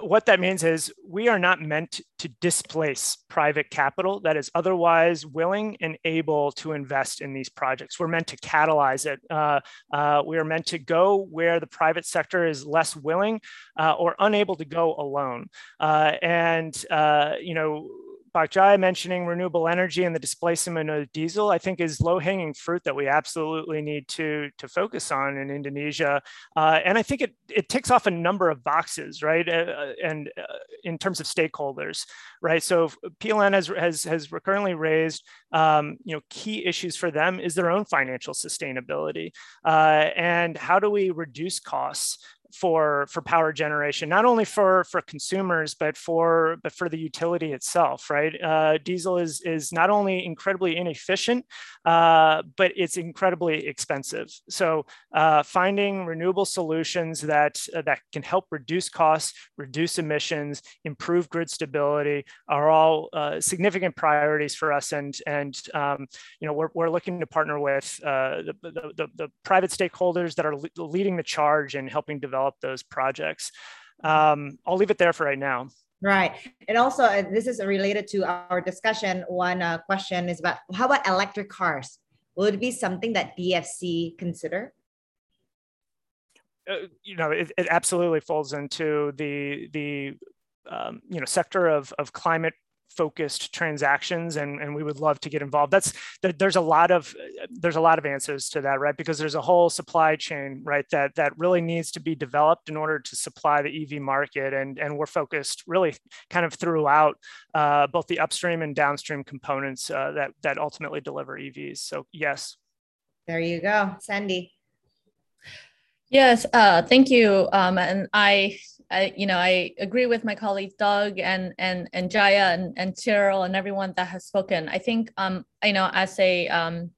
what that means is we are not meant to displace private capital that is otherwise willing and able to invest in these projects. We're meant to catalyze it. Uh, uh, we are meant to go where the private sector is less willing uh, or unable to go alone. Uh, and, uh, you know, Pak Jaya mentioning renewable energy and the displacement of diesel, I think is low hanging fruit that we absolutely need to, to focus on in Indonesia. Uh, and I think it, it ticks off a number of boxes, right? Uh, and uh, in terms of stakeholders, right? So PLN has, has, has currently raised, um, you know, key issues for them is their own financial sustainability. Uh, and how do we reduce costs? For for power generation, not only for for consumers but for but for the utility itself. Right, uh, diesel is is not only incredibly inefficient, uh, but it's incredibly expensive. So uh, finding renewable solutions that that can help reduce costs, reduce emissions, improve grid stability are all uh, significant priorities for us. And and um, you know we're we're looking to partner with uh, the, the, the private stakeholders that are le leading the charge in helping develop develop those projects. Um, I'll leave it there for right now. Right. And also, uh, this is related to our discussion. One uh, question is about how about electric cars? Will it be something that DFC consider? Uh, you know, it, it, absolutely falls into the the um, you know sector of of climate focused transactions and, and we would love to get involved. That's there's a lot of there's a lot of answers to that right? Because there's a whole supply chain right that that really needs to be developed in order to supply the ev market and and we're focused really kind of throughout uh, both the upstream and downstream components uh, that that ultimately deliver evs so yes. There you go. Sandy. Yes, uh, thank you. Um, and I, I, you know, I agree with my colleagues Doug and and and Jaya and, and Cyril and everyone that has spoken. I think, um, you know, as a um,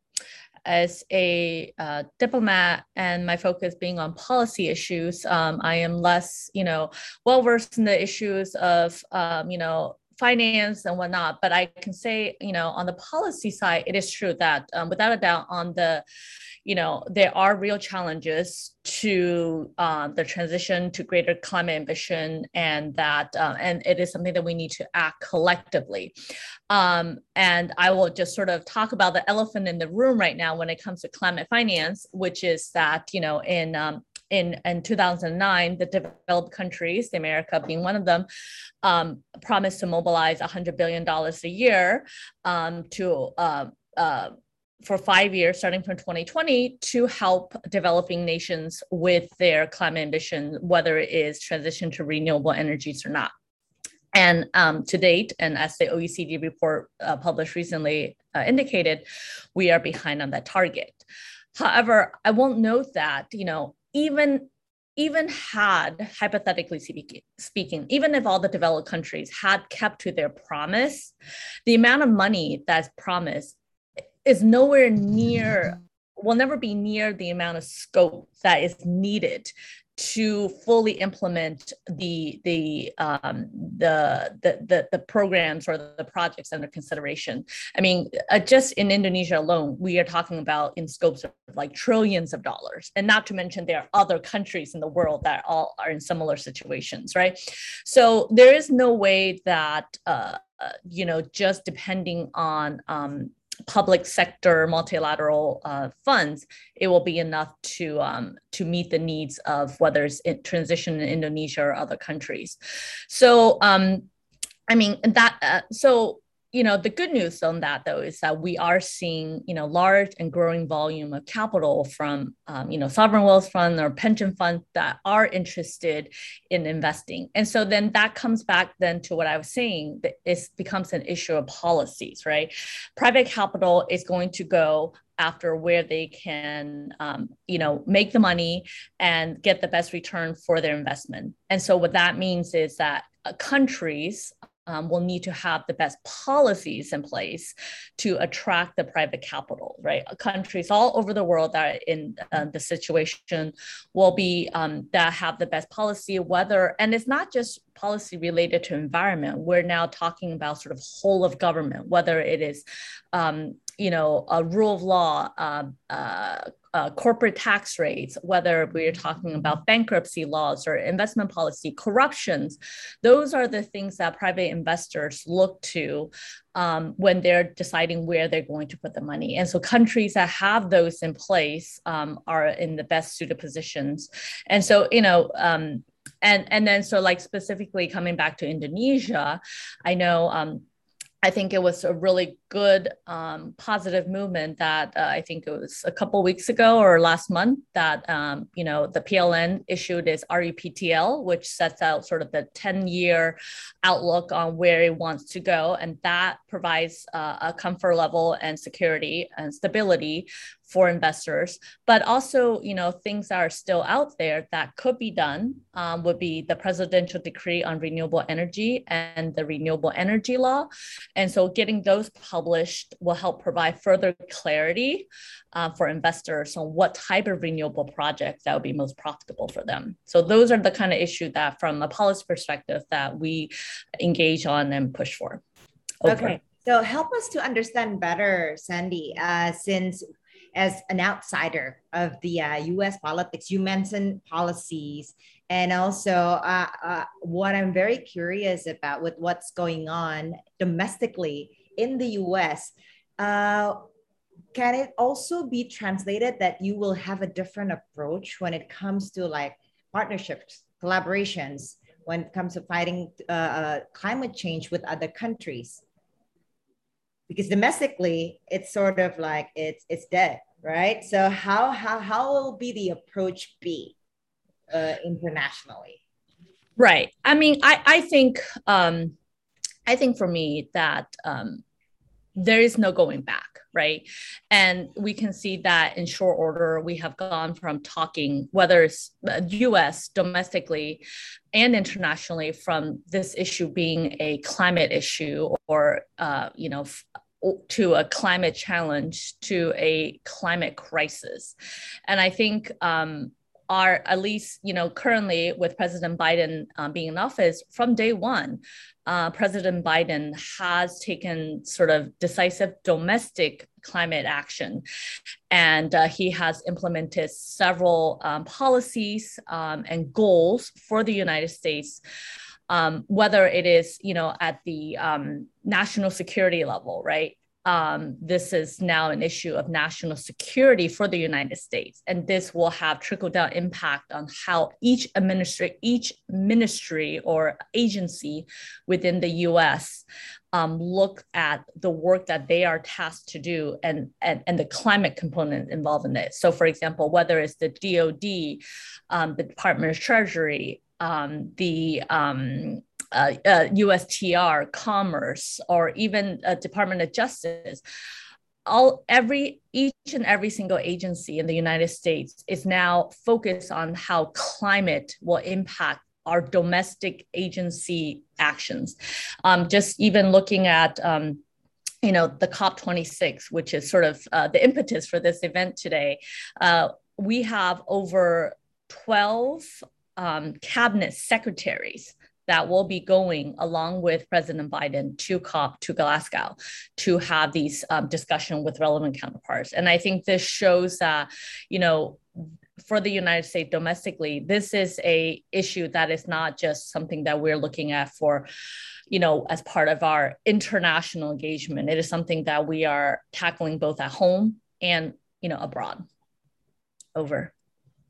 as a uh, diplomat and my focus being on policy issues, um, I am less, you know, well versed in the issues of, um, you know, finance and whatnot. But I can say, you know, on the policy side, it is true that um, without a doubt, on the you know, there are real challenges to uh, the transition to greater climate ambition, and that, uh, and it is something that we need to act collectively. Um, and I will just sort of talk about the elephant in the room right now when it comes to climate finance, which is that, you know, in um, in, in 2009, the developed countries, the America being one of them, um, promised to mobilize $100 billion a year um, to uh, uh, for five years, starting from 2020, to help developing nations with their climate ambition, whether it is transition to renewable energies or not. And um, to date, and as the OECD report uh, published recently uh, indicated, we are behind on that target. However, I won't note that, you know, even even had hypothetically speaking, even if all the developed countries had kept to their promise, the amount of money that's promised is nowhere near will never be near the amount of scope that is needed to fully implement the the um, the, the, the the programs or the projects under consideration. I mean, uh, just in Indonesia alone, we are talking about in scopes of like trillions of dollars, and not to mention there are other countries in the world that all are in similar situations, right? So there is no way that uh, uh you know just depending on um, public sector multilateral uh, funds, it will be enough to um, to meet the needs of whether it's in transition in Indonesia or other countries. So, um, I mean that. Uh, so you know the good news on that though is that we are seeing you know large and growing volume of capital from um, you know sovereign wealth fund or pension funds that are interested in investing. And so then that comes back then to what i was saying that it becomes an issue of policies right? Private capital is going to go after where they can um, you know make the money and get the best return for their investment. And so what that means is that uh, countries um, will need to have the best policies in place to attract the private capital, right? Countries all over the world that are in uh, the situation will be um, that have the best policy, whether, and it's not just policy related to environment. We're now talking about sort of whole of government, whether it is, um, you know, a rule of law, uh, uh, uh, corporate tax rates, whether we're talking about bankruptcy laws or investment policy, corruptions, those are the things that private investors look to um, when they're deciding where they're going to put the money. And so countries that have those in place um, are in the best suited positions. And so, you know, um, and and then so like specifically coming back to Indonesia, I know um, I think it was a really good um, positive movement that uh, I think it was a couple weeks ago or last month that um, you know the PLN issued its RUPTL, which sets out sort of the 10 year outlook on where it wants to go, and that provides uh, a comfort level and security and stability for investors. But also you know things that are still out there that could be done um, would be the presidential decree on renewable energy and the renewable energy law. And so getting those published will help provide further clarity uh, for investors on what type of renewable projects that would be most profitable for them so those are the kind of issue that from a policy perspective that we engage on and push for Over. okay so help us to understand better sandy uh, since as an outsider of the uh, US politics, you mentioned policies. And also, uh, uh, what I'm very curious about with what's going on domestically in the US, uh, can it also be translated that you will have a different approach when it comes to like partnerships, collaborations, when it comes to fighting uh, uh, climate change with other countries? Because domestically, it's sort of like it's it's dead right? So how how how will be the approach be uh, internationally? Right. I mean, I I think um, I think for me that um, there is no going back right? And we can see that in short order, we have gone from talking, whether it's US uh, domestically and internationally, from this issue being a climate issue or, uh, you know, to a climate challenge to a climate crisis. And I think um, are at least you know currently with president biden um, being in office from day one uh, president biden has taken sort of decisive domestic climate action. And uh, he has implemented several um, policies um, and goals for the united states um, whether it is you know at the um, national security level right um, this is now an issue of national security for the United States, and this will have trickle down impact on how each administry, each ministry or agency within the U.S. Um, look at the work that they are tasked to do and, and, and the climate component involved in it. So, for example, whether it's the DoD, um, the Department of Treasury, um, the um, uh, uh, USTR, Commerce, or even uh, Department of Justice, all every each and every single agency in the United States is now focused on how climate will impact our domestic agency actions. Um, just even looking at um, you know the COP26, which is sort of uh, the impetus for this event today. Uh, we have over 12 um, cabinet secretaries that will be going along with President Biden to COP to Glasgow to have these um, discussion with relevant counterparts. And I think this shows that, you know, for the United States domestically, this is a issue that is not just something that we're looking at for, you know, as part of our international engagement. It is something that we are tackling both at home and, you know, abroad. Over.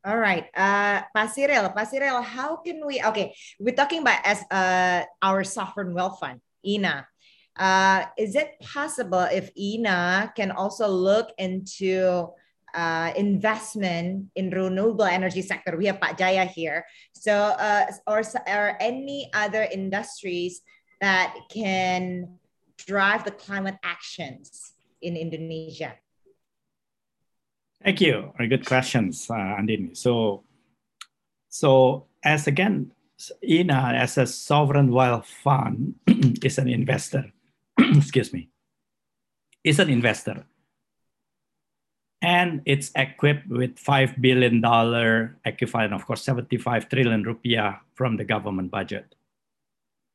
All right, uh, Pak Cyril, Pasirel, how can we? Okay, we're talking about as uh, our sovereign wealth fund, INA. Uh, is it possible if INA can also look into uh, investment in renewable energy sector? We have Pak Jaya here, so uh, or or any other industries that can drive the climate actions in Indonesia? Thank you. Very good questions, uh, Andini. So, so as again, INA as a sovereign wealth fund is an investor. Excuse me. Is an investor, and it's equipped with five billion dollar equivalent, of course, seventy-five trillion rupiah from the government budget.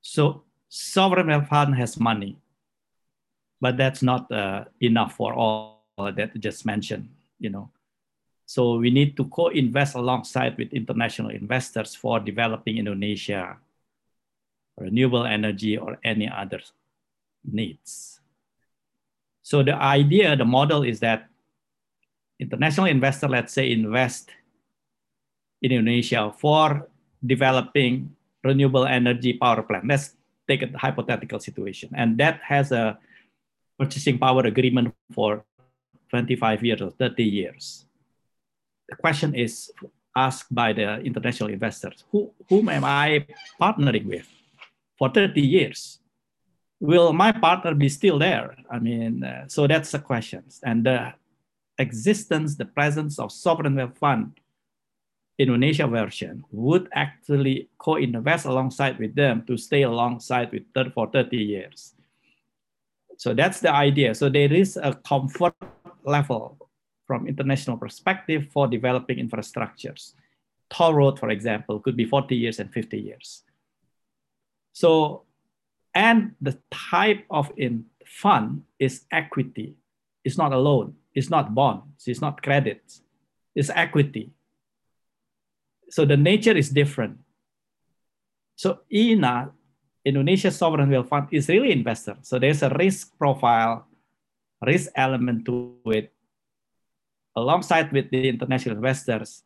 So, sovereign wealth fund has money, but that's not uh, enough for all that just mentioned you know. So we need to co-invest alongside with international investors for developing Indonesia renewable energy or any other needs. So the idea, the model is that international investor, let's say, invest in Indonesia for developing renewable energy power plant. Let's take a hypothetical situation. And that has a purchasing power agreement for 25 years or 30 years. The question is asked by the international investors, who, whom am I partnering with for 30 years? Will my partner be still there? I mean, uh, so that's the question. And the existence, the presence of sovereign wealth fund Indonesia version would actually co-invest alongside with them to stay alongside with them for 30 years. So that's the idea. So there is a comfort level from international perspective for developing infrastructures. Toll road, for example, could be 40 years and 50 years. So, and the type of in fund is equity. It's not a loan. It's not bonds. It's not credits. It's equity. So the nature is different. So INA, Indonesia Sovereign Wealth Fund, is really investor. So there's a risk profile risk element to it alongside with the international investors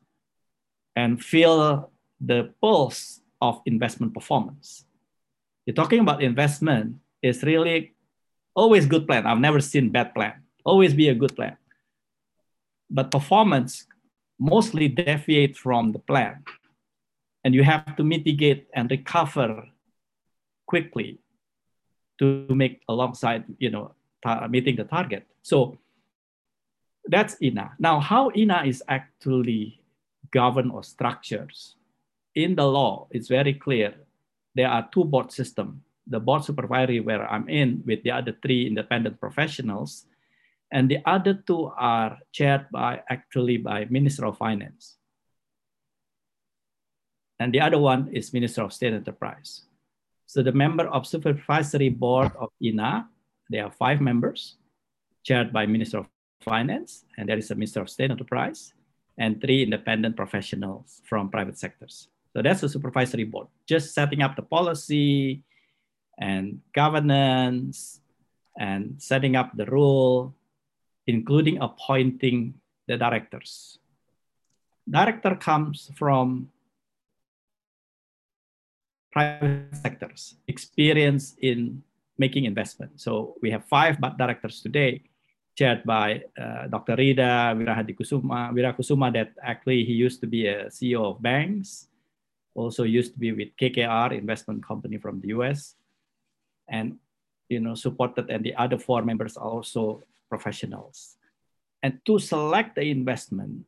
and feel the pulse of investment performance. You're talking about investment is really always good plan. I've never seen bad plan. Always be a good plan. But performance mostly deviate from the plan. And you have to mitigate and recover quickly to make alongside, you know, Uh, meeting the target. So that's INA. Now, how INA is actually governed or structures in the law, it's very clear. There are two board system: The board supervisory where I'm in with the other three independent professionals, and the other two are chaired by actually by Minister of Finance. And the other one is Minister of State Enterprise. So the member of supervisory board of INA, there are five members, chaired by Minister of Finance, and there is a Minister of State Enterprise, and three independent professionals from private sectors. So that's the supervisory board, just setting up the policy and governance and setting up the rule, including appointing the directors. Director comes from private sectors, experience in making investment. So we have five directors today, chaired by uh, Dr. Ridha Wirahadikusuma, Wirakusumah, that actually he used to be a CEO of banks, also used to be with KKR investment company from the US, and you know supported, and the other four members are also professionals. And to select the investment,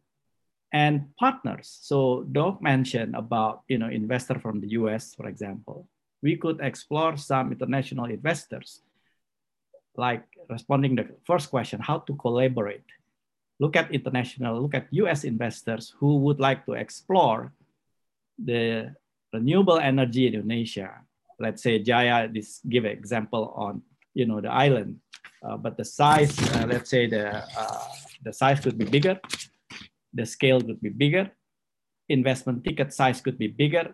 and partners. So Doug mentioned about you know investor from the US, for example. We could explore some international investors, like responding the first question, how to collaborate. Look at international, look at US investors who would like to explore the renewable energy in Indonesia. Let's say Jaya, this give an example on you know the island, uh, but the size, uh, let's say the uh, the size could be bigger the scale could be bigger, investment ticket size could be bigger.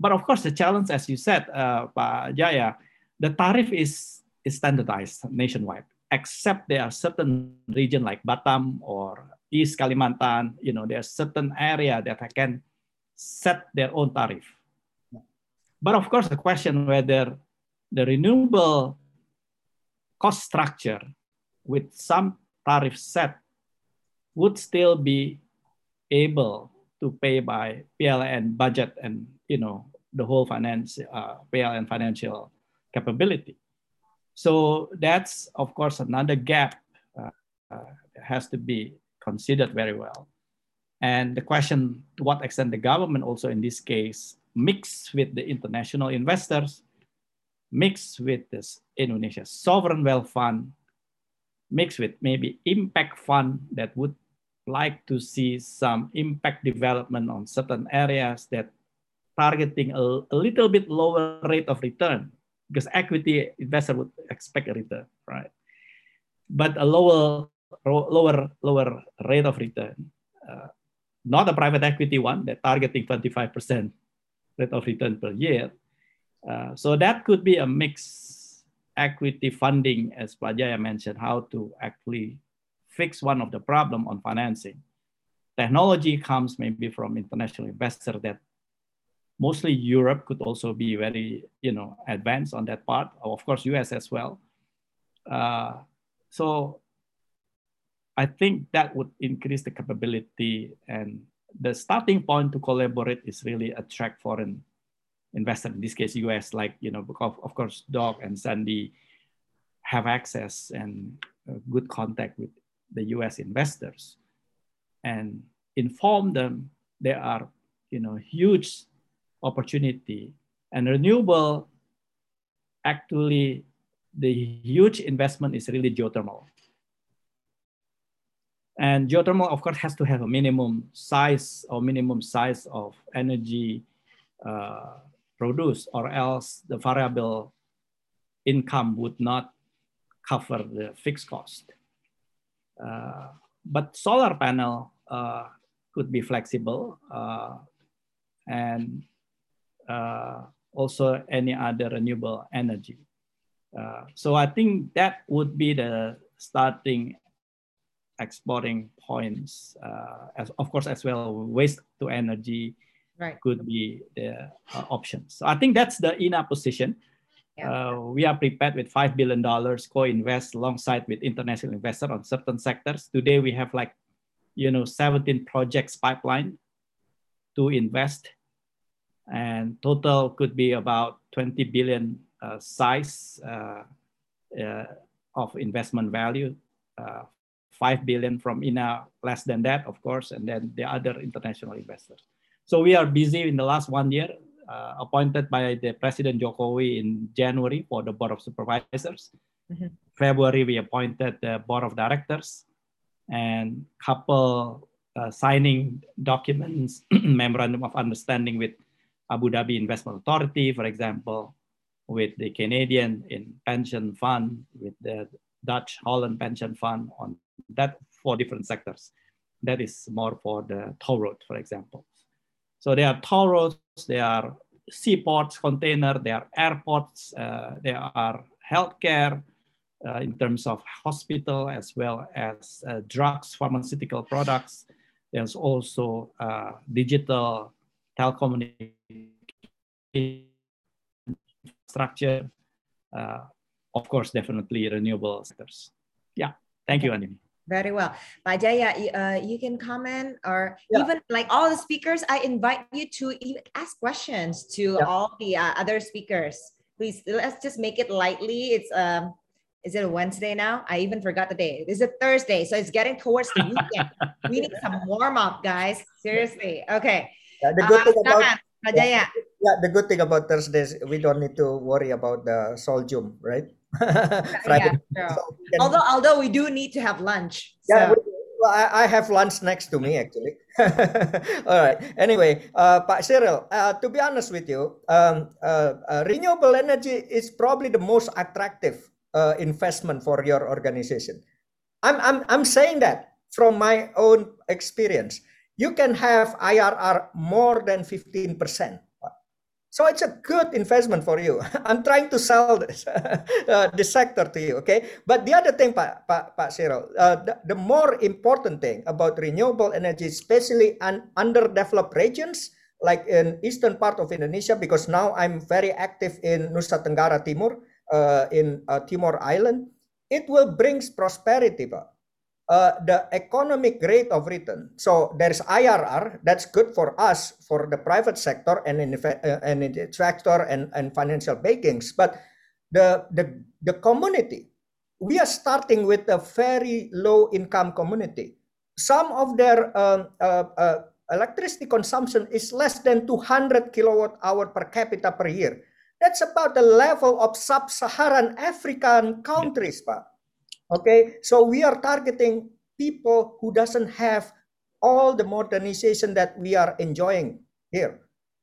But of course, the challenge, as you said, uh, Pak Jaya, the tariff is, is standardized nationwide, except there are certain region like Batam or East Kalimantan, you know, there's certain area that can set their own tariff. But of course, the question whether the renewable cost structure with some tariff set would still be able to pay by PLN budget and you know the whole finance uh, and financial capability. So that's of course another gap uh, uh, has to be considered very well. And the question to what extent the government also in this case mix with the international investors, mix with this Indonesia sovereign wealth fund mix with maybe impact fund that would like to see some impact development on certain areas that targeting a, a little bit lower rate of return because equity investor would expect a return, right? But a lower, lower, lower rate of return, uh, not a private equity one that targeting 25% rate of return per year. Uh, so that could be a mix equity funding, as Pak Jaya mentioned, how to actually fix one of the problem on financing. Technology comes maybe from international investor that mostly Europe could also be very, you know, advanced on that part. Of course, US as well. Uh, so I think that would increase the capability and the starting point to collaborate is really attract foreign investor, in this case, US, like, you know, of, of course, Doug and Sandy have access and good contact with the US investors and inform them there are, you know, huge opportunity and renewable actually the huge investment is really geothermal. And geothermal, of course, has to have a minimum size or minimum size of energy uh, produced, or else the variable income would not cover the fixed cost. Uh, but solar panel uh, could be flexible uh, and also any other renewable energy. so I think that would be the starting exporting points, uh, as of course as well waste to energy right. could be the uh, options. So I think that's the INA position. Yeah. Uh, we are prepared with $5 billion co-invest alongside with international investors on certain sectors. Today we have like, you know, 17 projects pipeline to invest and total could be about 20 billion uh, size uh, uh of investment value uh, 5 billion from INA, less than that, of course, and then the other international investors. So we are busy in the last one year, uh, appointed by the President Jokowi in January for the Board of Supervisors. Mm-hmm. February, we appointed the Board of Directors and couple uh, signing documents, memorandum of understanding with Abu Dhabi Investment Authority, for example, with the Canadian in pension fund, with the Dutch Holland pension fund on that for different sectors. That is more for the toll road, for example. So there are toll roads, there are seaports, container, there are airports, uh, there are healthcare uh, in terms of hospital as well as uh, drugs, pharmaceutical products. There's also uh, digital telecommunication structure, uh, of course, definitely renewable sectors. Yeah, thank you, Andini. Very well. Pak Jaya, uh, you can comment or yeah. even like all the speakers, I invite you to ask questions to yeah. all the uh, other speakers. Please, let's just make it lightly. It's, um, is it a Wednesday now? I even forgot the day. It's a Thursday, so it's getting towards the weekend. we need some warm up, guys. Seriously. Okay. Yeah, the good uh, thing about yeah, yeah, the good thing about Thursdays, we don't need to worry about the Soljum, right? Friday. Yeah, so can... Although, although we do need to have lunch. Yeah, so. we, well, I, I, have lunch next to me actually. All right. Anyway, uh, Pak Cyril, uh, to be honest with you, um, uh, uh renewable energy is probably the most attractive uh, investment for your organization. I'm, I'm, I'm saying that from my own experience. You can have IRR more than 15%. So it's a good investment for you. I'm trying to sell this, uh, this sector to you, okay? But the other thing, Pak, Pak, Pak Cyril, uh, the, the, more important thing about renewable energy, especially in underdeveloped regions, like in eastern part of Indonesia, because now I'm very active in Nusa Tenggara Timur, uh, in uh, Timor Island, it will bring prosperity, Pak uh, the economic rate of return. So there's IRR that's good for us for the private sector and in, uh, and in the sector and, and financial bankings. But the, the, the community, we are starting with a very low income community. Some of their um, uh, uh, electricity consumption is less than 200 kilowatt hour per capita per year. That's about the level of sub-Saharan African countries, Pak. Okay, so we are targeting people who doesn't have all the modernization that we are enjoying here.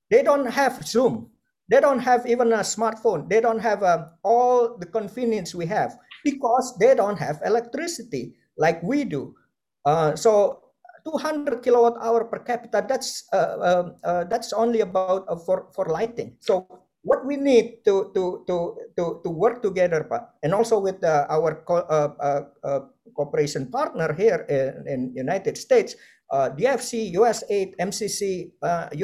They don't have Zoom. They don't have even a smartphone. They don't have uh, all the convenience we have because they don't have electricity like we do. Uh, so 200 kilowatt hour per capita, that's uh, uh, uh that's only about uh, for, for lighting. So what we need to to to to, to work together Pak, and also with uh, our co- uh, uh, uh cooperation partner here in, in United States, uh, DFC, USAID, MCC,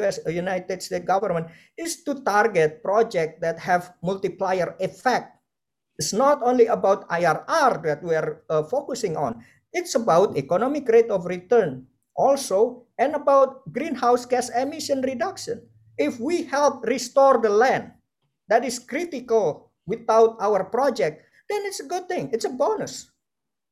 US United States government is to target projects that have multiplier effect. It's not only about IRR that we are focusing on. It's about economic rate of return also and about greenhouse gas emission reduction if we help restore the land that is critical without our project, then it's a good thing. It's a bonus.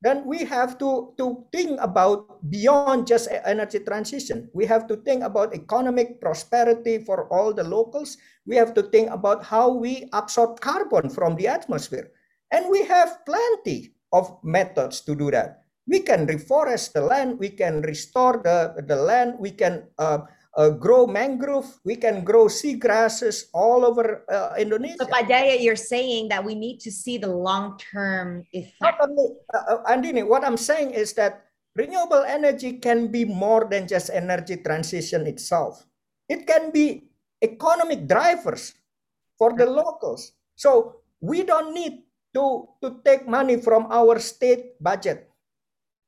Then we have to, to think about beyond just energy transition. We have to think about economic prosperity for all the locals. We have to think about how we absorb carbon from the atmosphere. And we have plenty of methods to do that. We can reforest the land, we can restore the, the land, we can uh, uh, grow mangrove, we can grow sea grasses all over uh, Indonesia. So, Pak Jaya, you're saying that we need to see the long-term effect. Only, uh, uh, Andini, what I'm saying is that renewable energy can be more than just energy transition itself. It can be economic drivers for the locals. So we don't need to, to take money from our state budget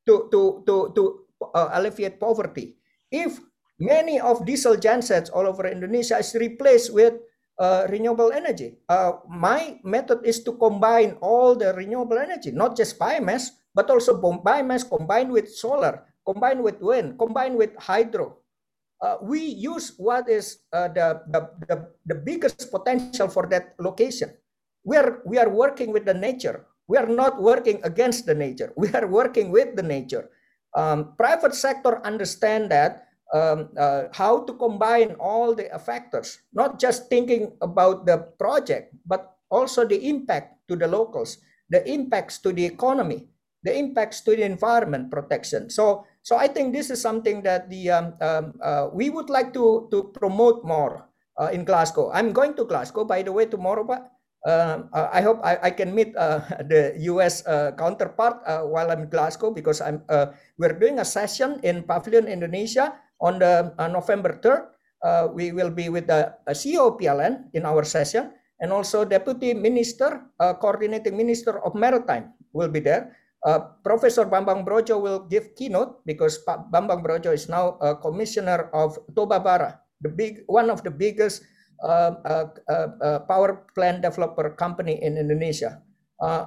to, to, to, to uh, alleviate poverty. If many of diesel gensets all over Indonesia is replaced with uh, renewable energy. Uh, my method is to combine all the renewable energy, not just biomass, but also biomass combined with solar, combined with wind, combined with hydro. Uh, we use what is uh, the, the, the, the biggest potential for that location. We are, we are working with the nature. We are not working against the nature. We are working with the nature. Um, private sector understand that um, uh, how to combine all the factors, not just thinking about the project, but also the impact to the locals, the impacts to the economy, the impacts to the environment protection. So, so I think this is something that the um, um, uh, we would like to to promote more uh, in Glasgow. I'm going to Glasgow, by the way, tomorrow, but uh, uh, I hope I, I can meet uh, the U.S. Uh, counterpart uh, while I'm in Glasgow because I'm we're doing a session in Pavilion Indonesia on the uh, November 3rd. Uh, we will be with the uh, CEO PLN in our session and also Deputy Minister, Coordinating Minister of Maritime will be there. Professor Bambang Brodjo will give keynote because Bambang Brodjo is now a commissioner of Toba Bara, the big one of the biggest uh, uh, uh, power plant developer company in Indonesia.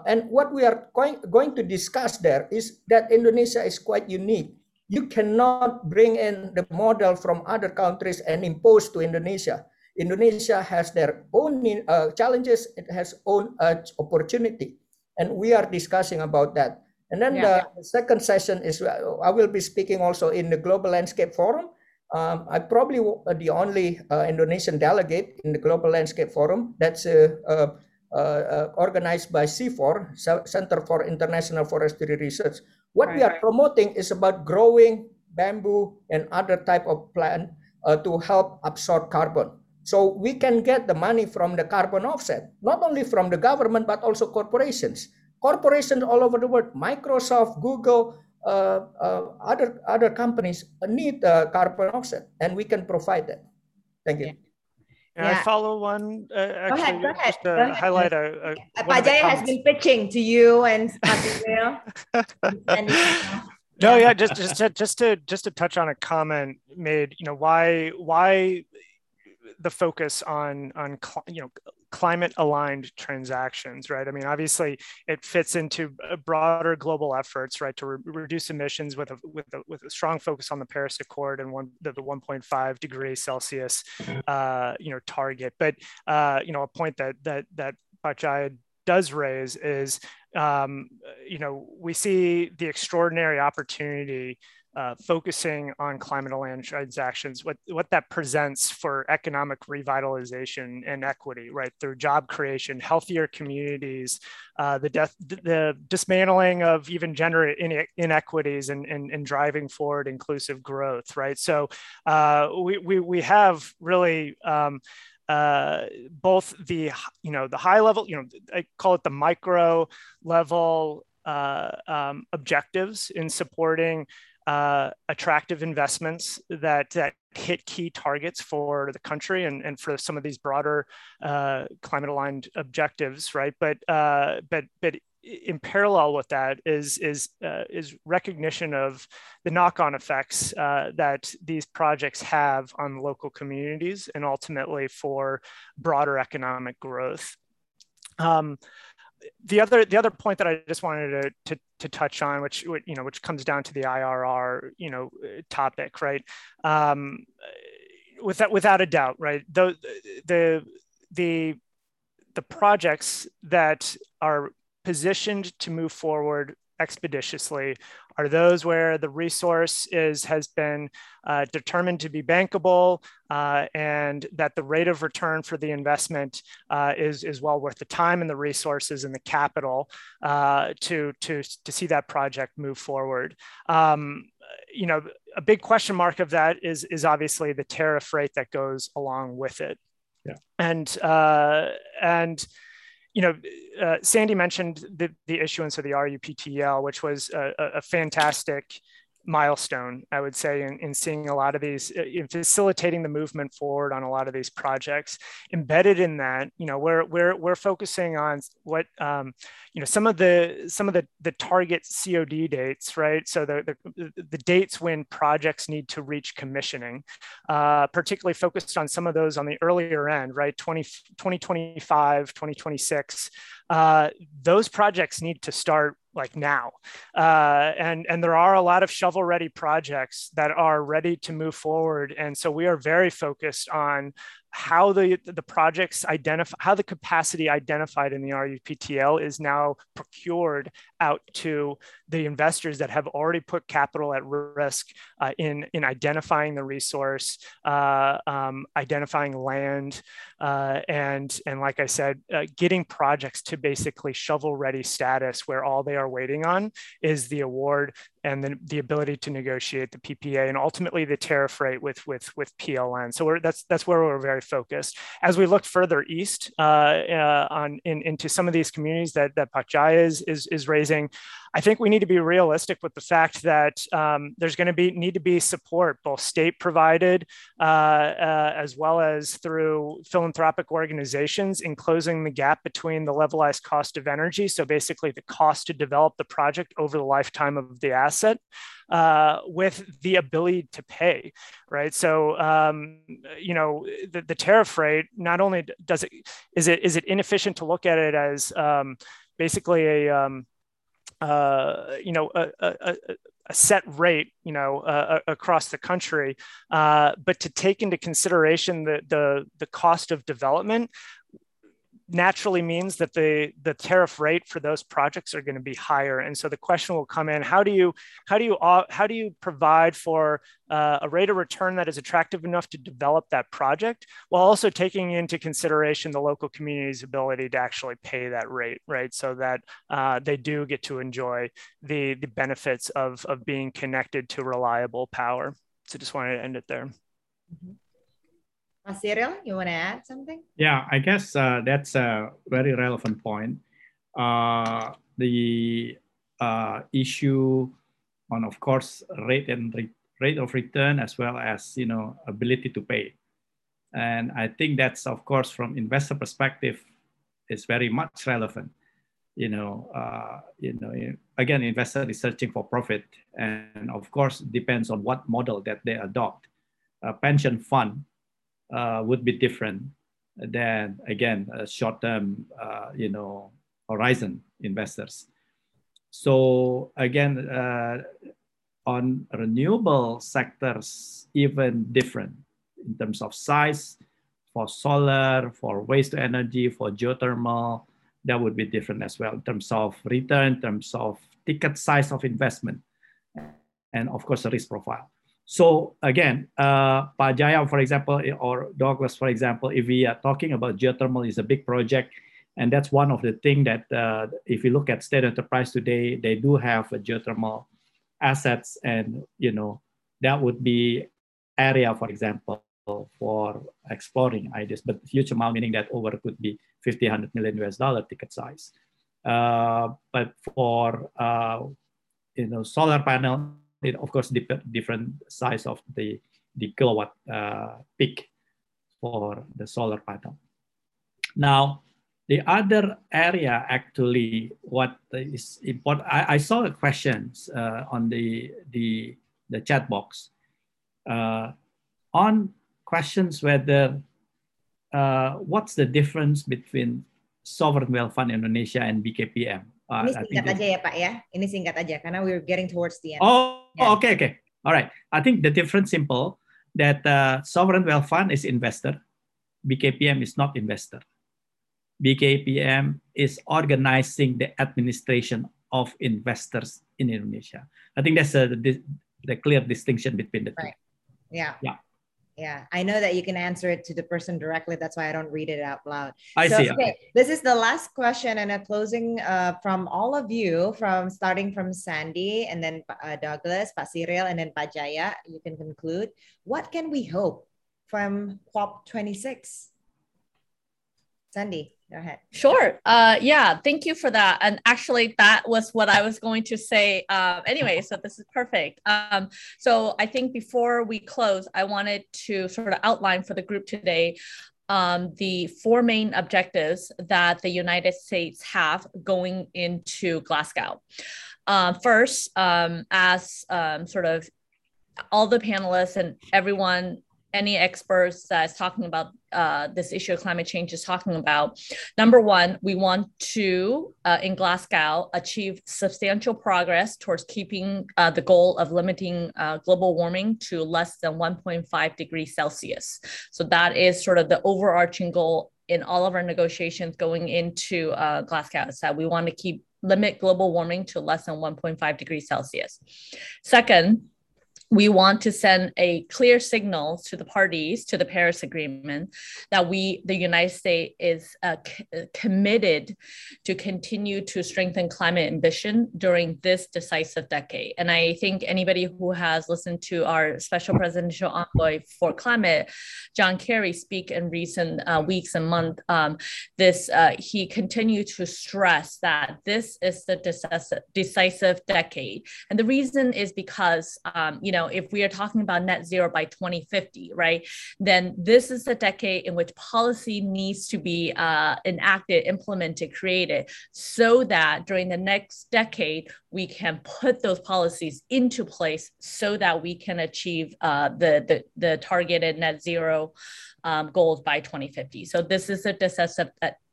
and what we are going, going to discuss there is that Indonesia is quite unique. You cannot bring in the model from other countries and impose to Indonesia. Indonesia has their own uh, challenges, it has own uh, opportunity, and we are discussing about that. And then yeah. the second session is I will be speaking also in the Global Landscape Forum, um, I'm probably the only uh, Indonesian delegate in the Global Landscape Forum that's uh, uh, uh organized by CIFOR, Center for International Forestry Research. What right. we are promoting is about growing bamboo and other type of plant uh, to help absorb carbon. So we can get the money from the carbon offset, not only from the government, but also corporations. Corporations all over the world, Microsoft, Google, uh, uh, other other companies need uh, carbon offset, and we can provide that. Thank you. Yeah. I follow one? Uh, actually, go ahead, go ahead. Just to go highlight a, a has been pitching to you and No, yeah, just just to, just to just to touch on a comment made. You know, why why the focus on on you know climate aligned transactions, right? I mean, obviously, it fits into broader global efforts, right, to re- reduce emissions with a, with a with a strong focus on the Paris Accord and one the, the 1.5 degree Celsius, uh, you know, target. But uh, you know, a point that that that Pak Jaya does raise is, um, you know, we see the extraordinary opportunity uh, focusing on climate aligned transactions, what, what that presents for economic revitalization and equity, right? Through job creation, healthier communities, uh, the, death, the dismantling of even gender inequities and, and, and driving forward inclusive growth, right? So uh, we, we, we have really um, uh, both the you know the high level you know I call it the micro level uh, um, objectives in supporting uh, attractive investments that, that hit key targets for the country and, and for some of these broader uh, climate aligned objectives, right? But uh, but but in parallel with that is is uh, is recognition of the knock-on effects uh, that these projects have on local communities and ultimately for broader economic growth. Um, the other the other point that I just wanted to, to, to touch on, which you know, which comes down to the IRR, you know, topic, right? Um, without without a doubt, right? The the the the projects that are positioned to move forward expeditiously are those where the resource is has been uh, determined to be bankable uh, and that the rate of return for the investment uh, is, is well worth the time and the resources and the capital uh, to, to, to see that project move forward. Um, you know, a big question mark of that is, is obviously the tariff rate that goes along with it. Yeah. And, uh, and you know, uh, Sandy mentioned the, the issuance of the RUPTL, which was a, a fantastic milestone, I would say, in, in seeing a lot of these, uh, in facilitating the movement forward on a lot of these projects. Embedded in that, you know, we're we're we're focusing on what um, you know some of the some of the the target COD dates, right? So the the, the dates when projects need to reach commissioning, uh, particularly focused on some of those on the earlier end, right? 20, 2025, 2026. Uh, those projects need to start like now. Uh, and, and there are a lot of shovel ready projects that are ready to move forward. And so we are very focused on how the the projects identify how the capacity identified in the RUPTL is now procured out to the investors that have already put capital at risk uh, in in identifying the resource, uh, um, identifying land, uh, and and like I said, uh, getting projects to basically shovel ready status where all they are waiting on is the award and the, the ability to negotiate the PPA and ultimately the tariff rate with with with PLN. So that's that's where we're very focused. As we look further east uh, uh, on in, into some of these communities that that Pak Jaya is, is is raising, I think we need to be realistic with the fact that um, there's going to be need to be support, both state provided uh, uh, as well as through philanthropic organizations, in closing the gap between the levelized cost of energy. So basically, the cost to develop the project over the lifetime of the asset uh, with the ability to pay, right? So, um, you know, the, the, tariff rate not only does it is it is it inefficient to look at it as um, basically a um, uh, you know a, a, a, set rate, you know, uh, across the country, uh, but to take into consideration the the the cost of development naturally means that the the tariff rate for those projects are going to be higher. And so the question will come in how do you how do you how do you provide for uh, a rate of return that is attractive enough to develop that project while also taking into consideration the local community's ability to actually pay that rate right? So that uh, they do get to enjoy the the benefits of of being connected to reliable power. So just wanted to end it there. Mm-hmm. Cyril, you want to add something? Yeah, I guess uh, that's a very relevant point. Uh, the uh, issue on, of course, rate and re rate of return as well as you know ability to pay, and I think that's of course from investor perspective is very much relevant. You know, uh, you know, again, investor is searching for profit, and of course, depends on what model that they adopt. A pension fund uh, would be different than again short-term uh, you know horizon investors. So again uh, on renewable sectors even different in terms of size for solar for waste to energy for geothermal that would be different as well in terms of return in terms of ticket size of investment and of course the risk profile so again, uh, Pak Jaya, for example, or Douglas, for example, if we are talking about geothermal is a big project, and that's one of the things that uh, if you look at state enterprise today, they do have geothermal assets, and you know that would be area, for example, for exploring ideas, but huge amount meaning that over could be 50, 100 million US dollar ticket size. Uh, but for uh, you know solar panel it, of course, different size of the, the kilowatt uh, peak for the solar panel. Now, the other area actually, what is important, I, I saw questions uh, on the, the, the chat box uh, on questions whether uh, what's the difference between sovereign wealth fund Indonesia and BKPM. Uh, Ini singkat aja ya Pak ya. Ini singkat aja karena we're getting towards the end. Oh, yeah. okay, okay. All right. I think the difference simple that uh, sovereign wealth fund is investor, BKPM is not investor. BKPM is organizing the administration of investors in Indonesia. I think that's a, the, the clear distinction between the two. Right. Yeah. Yeah. Yeah, I know that you can answer it to the person directly. That's why I don't read it out loud. I so, see. Okay, this is the last question and a closing uh, from all of you, from starting from Sandy and then uh, Douglas, Pak Cyril, and then Pak Jaya You can conclude. What can we hope from COP26? Sandy. Go ahead. Sure. Uh, yeah, thank you for that. And actually, that was what I was going to say um, anyway. So this is perfect. Um, so I think before we close, I wanted to sort of outline for the group today um, the four main objectives that the United States have going into Glasgow. Uh, first, um, as um, sort of all the panelists and everyone any experts that's talking about uh, this issue of climate change is talking about. Number one, we want to, uh, in Glasgow, achieve substantial progress towards keeping uh, the goal of limiting uh, global warming to less than 1.5 degrees Celsius. So that is sort of the overarching goal in all of our negotiations going into uh, Glasgow. Is that we want to keep limit global warming to less than 1.5 degrees Celsius. Second, we want to send a clear signal to the parties to the Paris Agreement that we, the United States, is uh, uh, committed to continue to strengthen climate ambition during this decisive decade. And I think anybody who has listened to our special presidential envoy for climate, John Kerry, speak in recent uh, weeks and months, um, this uh, he continued to stress that this is the decisive, decisive decade, and the reason is because um, you know know, if we are talking about net zero by 2050, right, then this is the decade in which policy needs to be uh, enacted, implemented, created, so that during the next decade, we can put those policies into place so that we can achieve uh, the, the, the targeted net zero um, goals by 2050. So this is a decisive,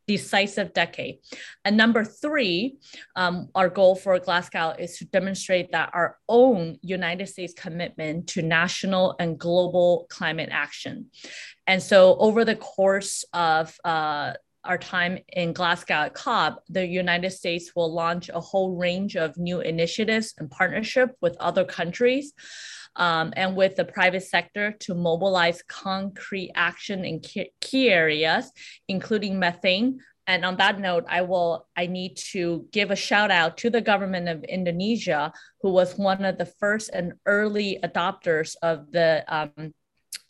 decisive decade. And number three, um, our goal for Glasgow is to demonstrate that our own United States commitment to national and global climate action. And so over the course of uh, our time in Glasgow at COP, the United States will launch a whole range of new initiatives and partnership with other countries um, and with the private sector to mobilize concrete action in key, areas, including methane, and on that note i will i need to give a shout out to the government of indonesia who was one of the first and early adopters of the um,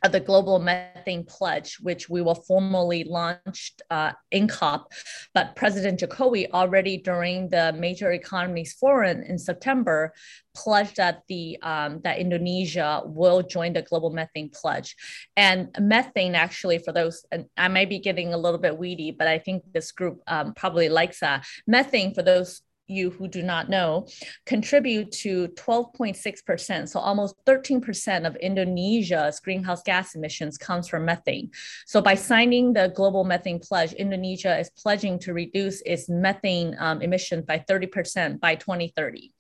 of the Global Methane Pledge, which we will formally launch uh, in COP. But President Jokowi already during the Major Economies Forum in September pledged that the um, that Indonesia will join the Global Methane Pledge. And methane, actually, for those, and I might be getting a little bit weedy, but I think this group um, probably likes that. Methane, for those you who do not know, contribute to 12.6%. So almost 13% of Indonesia's greenhouse gas emissions comes from methane. So by signing the global methane pledge, Indonesia is pledging to reduce its methane um, emissions by 30% by 2030.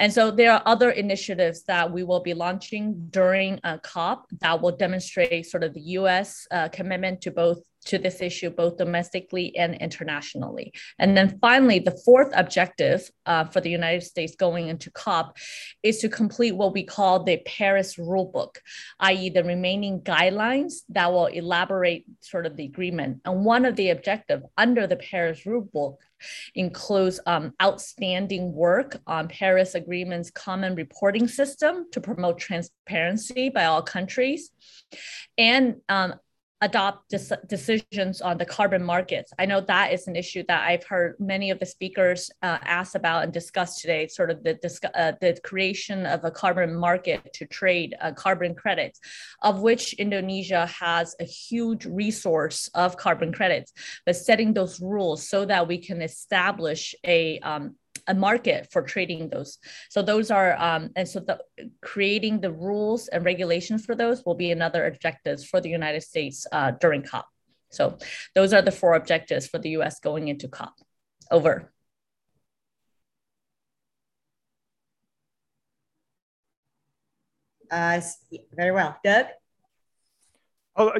And so there are other initiatives that we will be launching during a COP that will demonstrate sort of the US uh, commitment to both to this issue, both domestically and internationally. And then finally, the fourth objective uh, for the United States going into COP is to complete what we call the Paris Rulebook, i.e., the remaining guidelines that will elaborate sort of the agreement. And one of the objectives under the Paris Rulebook includes um, outstanding work on Paris Agreement's common reporting system to promote transparency by all countries, and um, adopt des- decisions on the carbon markets. I know that is an issue that I've heard many of the speakers uh, ask about and discuss today. Sort of the uh, the creation of a carbon market to trade uh, carbon credits, of which Indonesia has a huge resource of carbon credits. But setting those rules so that we can establish a um, a market for trading those. So those are, um, and so the, creating the rules and regulations for those will be another objectives for the United States uh, during COP. So those are the four objectives for the US going into COP. Over. Uh, very well. Doug? Oh,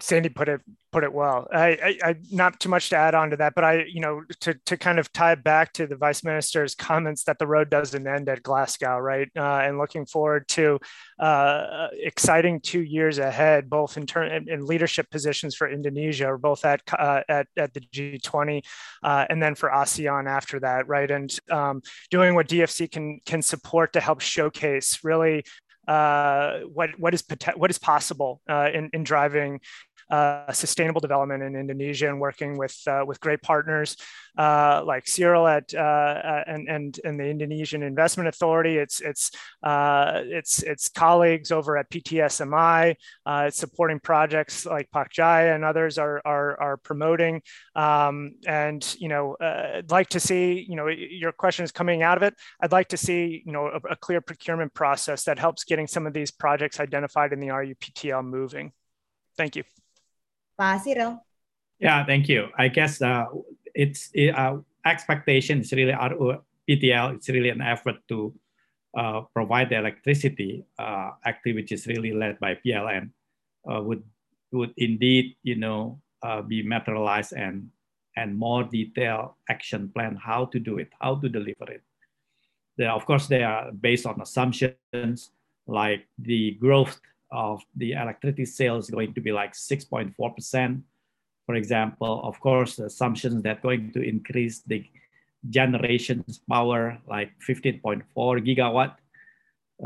Sandy put it put it well. I, I, I, not too much to add on to that, but I, you know, to to kind of tie back to the vice minister's comments that the road doesn't end at Glasgow, right? Uh, and looking forward to uh, exciting two years ahead, both in turn in, leadership positions for Indonesia, or both at uh, at at the G20, uh, and then for ASEAN after that, right? And um, doing what DFC can can support to help showcase really uh, what what is what is possible uh, in in driving uh, sustainable development in Indonesia and working with uh, with great partners uh, like Cyril at uh, and and and the Indonesian Investment Authority. It's it's it's it's colleagues over at PTSMI. it's supporting projects like Pak Jaya and others are are, are promoting. Um, and you know, I'd like to see you know your question is coming out of it. I'd like to see you know a, a clear procurement process that helps getting some of these projects identified in the RUPTL moving. Thank you. Pak Cyril. Yeah, thank you. I guess uh, it's it, uh, expectation is really RUPTL. It's really an effort to uh, provide the electricity uh, activities really led by PLN uh, would would indeed you know uh, be materialized and and more detailed action plan how to do it, how to deliver it. They, of course, they are based on assumptions like the growth of the electricity sales going to be like 6.4%. For example, of course, the assumptions that going to increase the generations power like 15.4 gigawatt.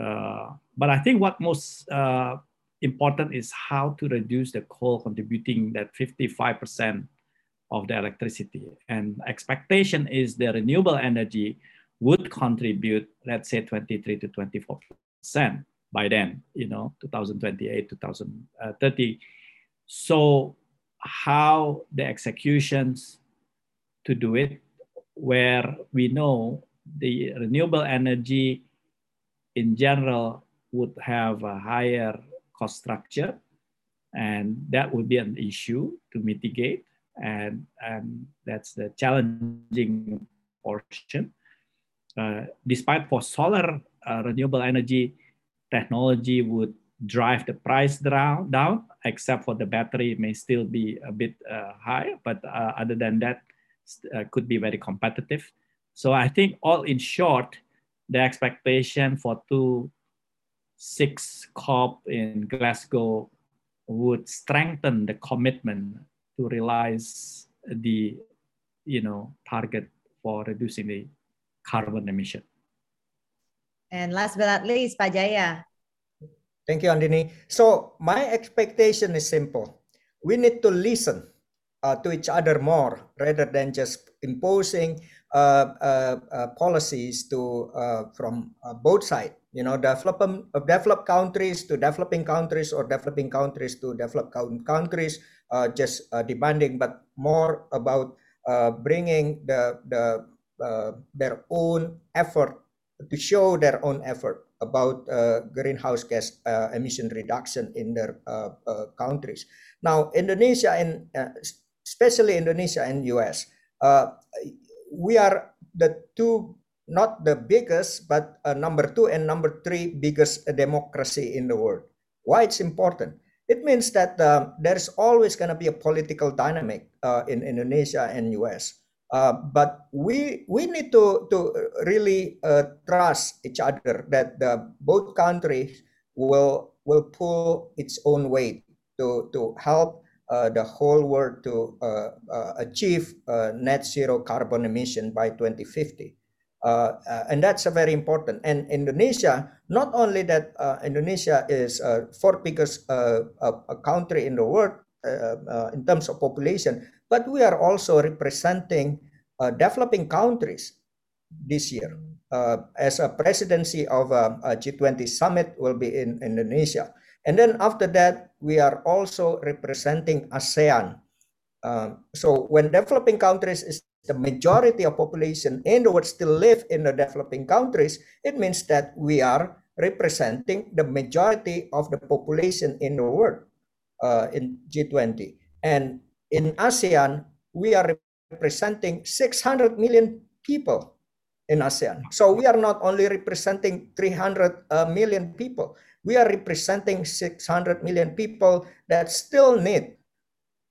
Uh, but I think what most uh, important is how to reduce the coal contributing that 55% of the electricity. And expectation is the renewable energy would contribute, let's say 23 to 24% by then, you know, 2028, 2030. So how the executions to do it, where we know the renewable energy in general would have a higher cost structure and that would be an issue to mitigate and, and that's the challenging portion. Uh, despite for solar uh, renewable energy technology would drive the price down, down, except for the battery may still be a bit uh, high, but uh, other than that, uh, could be very competitive. So I think all in short, the expectation for two six COP in Glasgow would strengthen the commitment to realize the you know target for reducing the carbon emission. And last but not least, Pak Jaya. Thank you, Andini. So my expectation is simple. We need to listen uh, to each other more rather than just imposing uh, uh, uh policies to uh, from uh, both sides. You know, developing developed countries to developing countries or developing countries to developed countries, just demanding, but more about bringing the the their own effort to show their own effort about uh, greenhouse gas uh, emission reduction in their uh, uh countries. Now, Indonesia and uh, especially Indonesia and US, uh, we are the two, not the biggest, but number two and number three biggest democracy in the world. Why it's important? It means that there's always going to be a political dynamic in Indonesia and US. Uh, but we we need to to really uh, trust each other that the both countries will will pull its own weight to to help uh, the whole world to uh, uh, achieve net zero carbon emission by 2050. and that's a very important. And Indonesia, not only that Indonesia is uh, fourth biggest country in the world in terms of population, but we are also representing uh, developing countries this year. Uh, as a presidency of a, a, G20 summit will be in Indonesia. And then after that, we are also representing ASEAN. Uh, so when developing countries is the majority of population in the world still live in the developing countries, it means that we are representing the majority of the population in the world uh, in G20. And in ASEAN, we are representing 600 million people in ASEAN. So we are not only representing 300 uh, million people, we are representing 600 million people that still need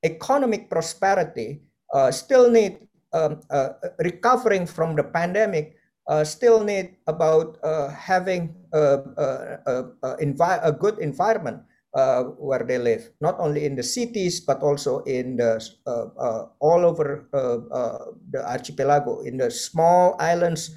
economic prosperity, uh, still need um, uh, recovering from the pandemic, uh, still need about uh, having a, a, a, a good environment uh, where they live, not only in the cities but also in the uh, uh, all over uh, the archipelago, in the small islands,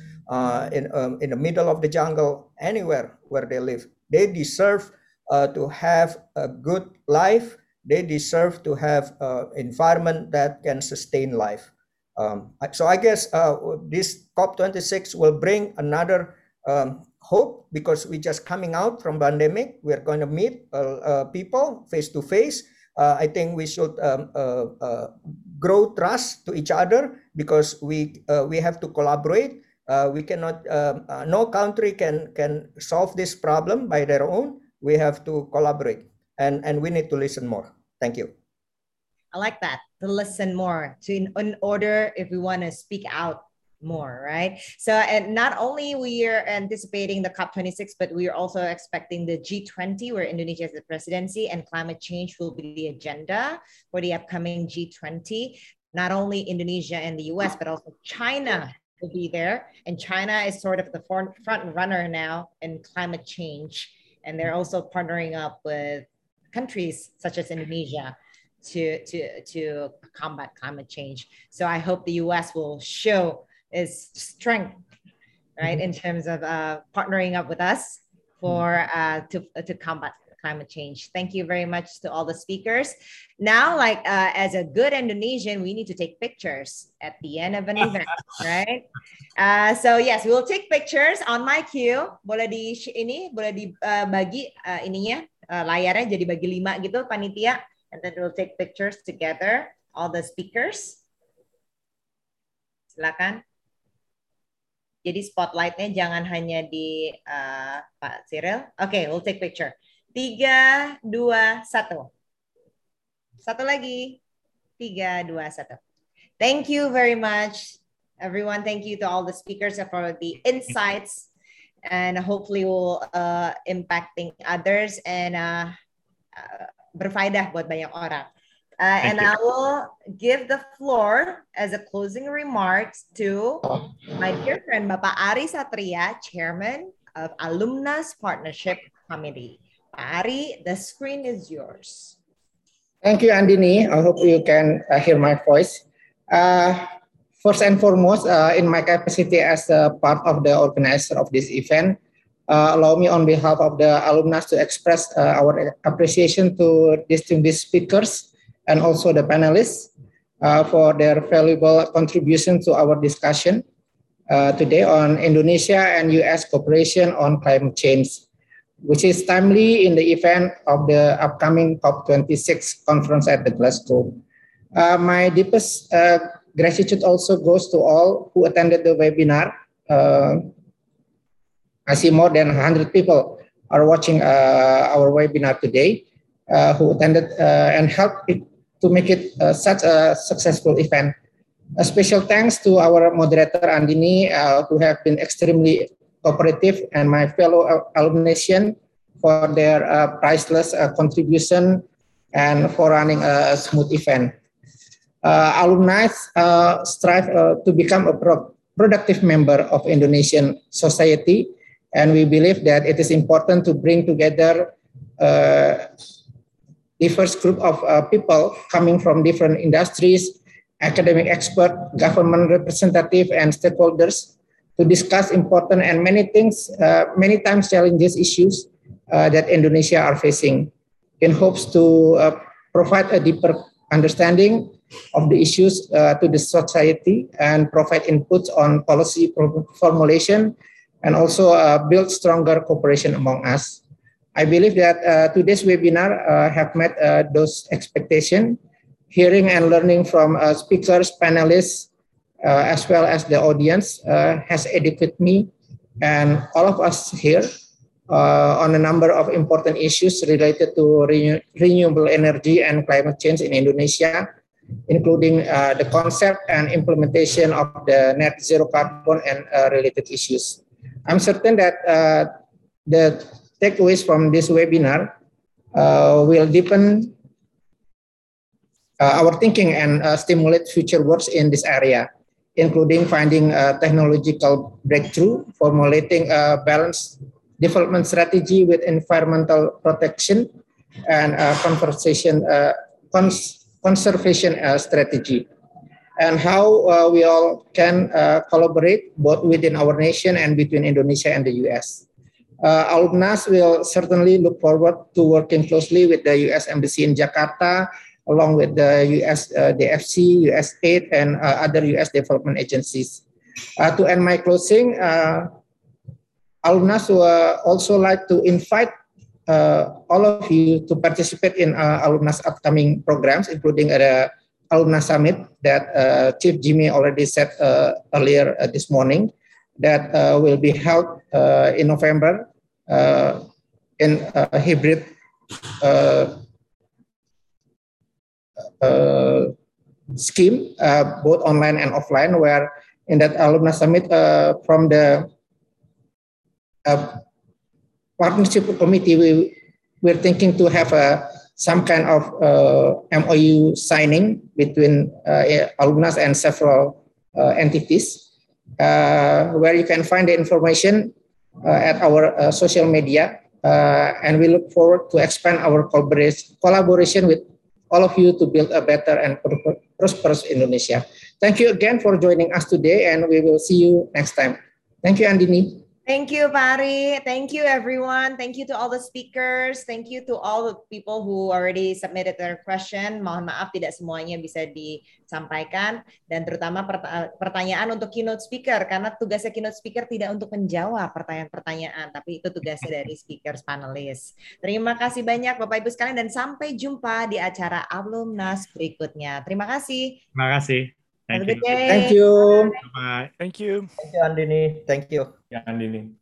in um, in the middle of the jungle, anywhere where they live. They deserve to have a good life they deserve to have an environment that can sustain life. Um, so I guess uh, this COP26 will bring another um, hope because we're just coming out from pandemic. We're going to meet uh, uh, people face to face. I think we should um, uh, uh, grow trust to each other because we uh, we have to collaborate. we cannot. Um, no country can can solve this problem by their own. We have to collaborate, and and we need to listen more. Thank you. I like that to listen more to in, in order if we want to speak out more right so and not only we are anticipating the cop 26 but we are also expecting the g20 where indonesia is the presidency and climate change will be the agenda for the upcoming g20 not only indonesia and the us but also china will be there and china is sort of the front runner now in climate change and they're also partnering up with countries such as indonesia to to to combat climate change. So I hope the U.S. will show its strength, right, in terms of uh, partnering up with us for uh, to to combat climate change. Thank you very much to all the speakers. Now, like uh, as a good Indonesian, we need to take pictures at the end of an event, right? Uh, so yes, we will take pictures on my cue. Boleh di ini, boleh dibagi uh, uh, ininya uh, layarnya jadi bagi lima gitu panitia and then we'll take pictures together, all the speakers. Silakan. Jadi spotlightnya jangan hanya di uh, Pak Cyril. Oke, okay, we'll take picture. Tiga, dua, satu. Satu lagi. Tiga, dua, satu. Thank you very much, everyone. Thank you to all the speakers for the insights and hopefully will uh, impacting others and uh, uh, berfaedah buat banyak orang. Uh, and you. I will give the floor as a closing remarks to my dear friend Bapak Ari Satria, Chairman of Alumnas Partnership Committee. Pak Ari, the screen is yours. Thank you, Andini. I hope you can uh, hear my voice. Uh, first and foremost, uh, in my capacity as a part of the organizer of this event, uh, allow me on behalf of the alumni to express uh, our appreciation to distinguished speakers and also the panelists uh, for their valuable contribution to our discussion uh, today on Indonesia and US cooperation on climate change, which is timely in the event of the upcoming COP26 conference at the Glasgow. Uh, my deepest uh, gratitude also goes to all who attended the webinar I see more than 100 people are watching uh, our webinar today uh, who attended uh, and helped to make it uh, such a successful event. A special thanks to our moderator Andini, uh, who have been extremely cooperative, and my fellow alumni for their priceless contribution and for running a smooth event. alumni strive to become a pro productive member of Indonesian society and we believe that it is important to bring together uh, diverse group of uh, people coming from different industries, academic expert, government representative, and stakeholders to discuss important and many things, uh, many times challenges issues uh, that Indonesia are facing in hopes to uh, provide a deeper understanding of the issues uh, to the society and provide inputs on policy formulation and also uh, build stronger cooperation among us. I believe that uh, today's webinar uh, have met uh, those expectations. Hearing and learning from uh, speakers, panelists, uh, as well as the audience has educated me and all of us here on a number of important issues related to renew renewable energy and climate change in Indonesia, including the concept and implementation of the net zero carbon and related issues. I'm certain that uh, the takeaways from this webinar uh, will deepen uh, our thinking and uh, stimulate future works in this area, including finding a technological breakthrough, formulating a balanced development strategy with environmental protection, and conversation, uh, cons conservation uh, strategy and how uh, we all can uh, collaborate both within our nation and between Indonesia and the US. Uh, Alumnas will certainly look forward to working closely with the U.S. Embassy in Jakarta, along with the U.S. Uh, DFC, USAID, and uh, other U.S. development agencies. Uh, to end my closing, uh, Alumnas would also like to invite uh, all of you to participate in Alumnas upcoming programs, including the alumni summit that Chief Jimmy already said earlier this morning that will be held in November in a hybrid uh, uh, scheme, uh, both online and offline, where in that alumni summit from the partnership committee, we, we're thinking to have a, some kind of MOU signing between alumni and several entities, where you can find the information uh, at our uh, social media. Uh, and we look forward to expand our collaboration with all of you to build a better and prosperous Indonesia. Thank you again for joining us today, and we will see you next time. Thank you, Andini. Thank you, Pari. Thank you, everyone. Thank you to all the speakers. Thank you to all the people who already submitted their question. Mohon maaf tidak semuanya bisa disampaikan. Dan terutama pertanyaan untuk keynote speaker. Karena tugasnya keynote speaker tidak untuk menjawab pertanyaan-pertanyaan. Tapi itu tugasnya dari speakers panelis. Terima kasih banyak Bapak Ibu sekalian. Dan sampai jumpa di acara Alumnas berikutnya. Terima kasih. Terima kasih. Thank day. Thank you. Bye. Thank you. Thank you, Andini. Thank you. Yeah, Andini.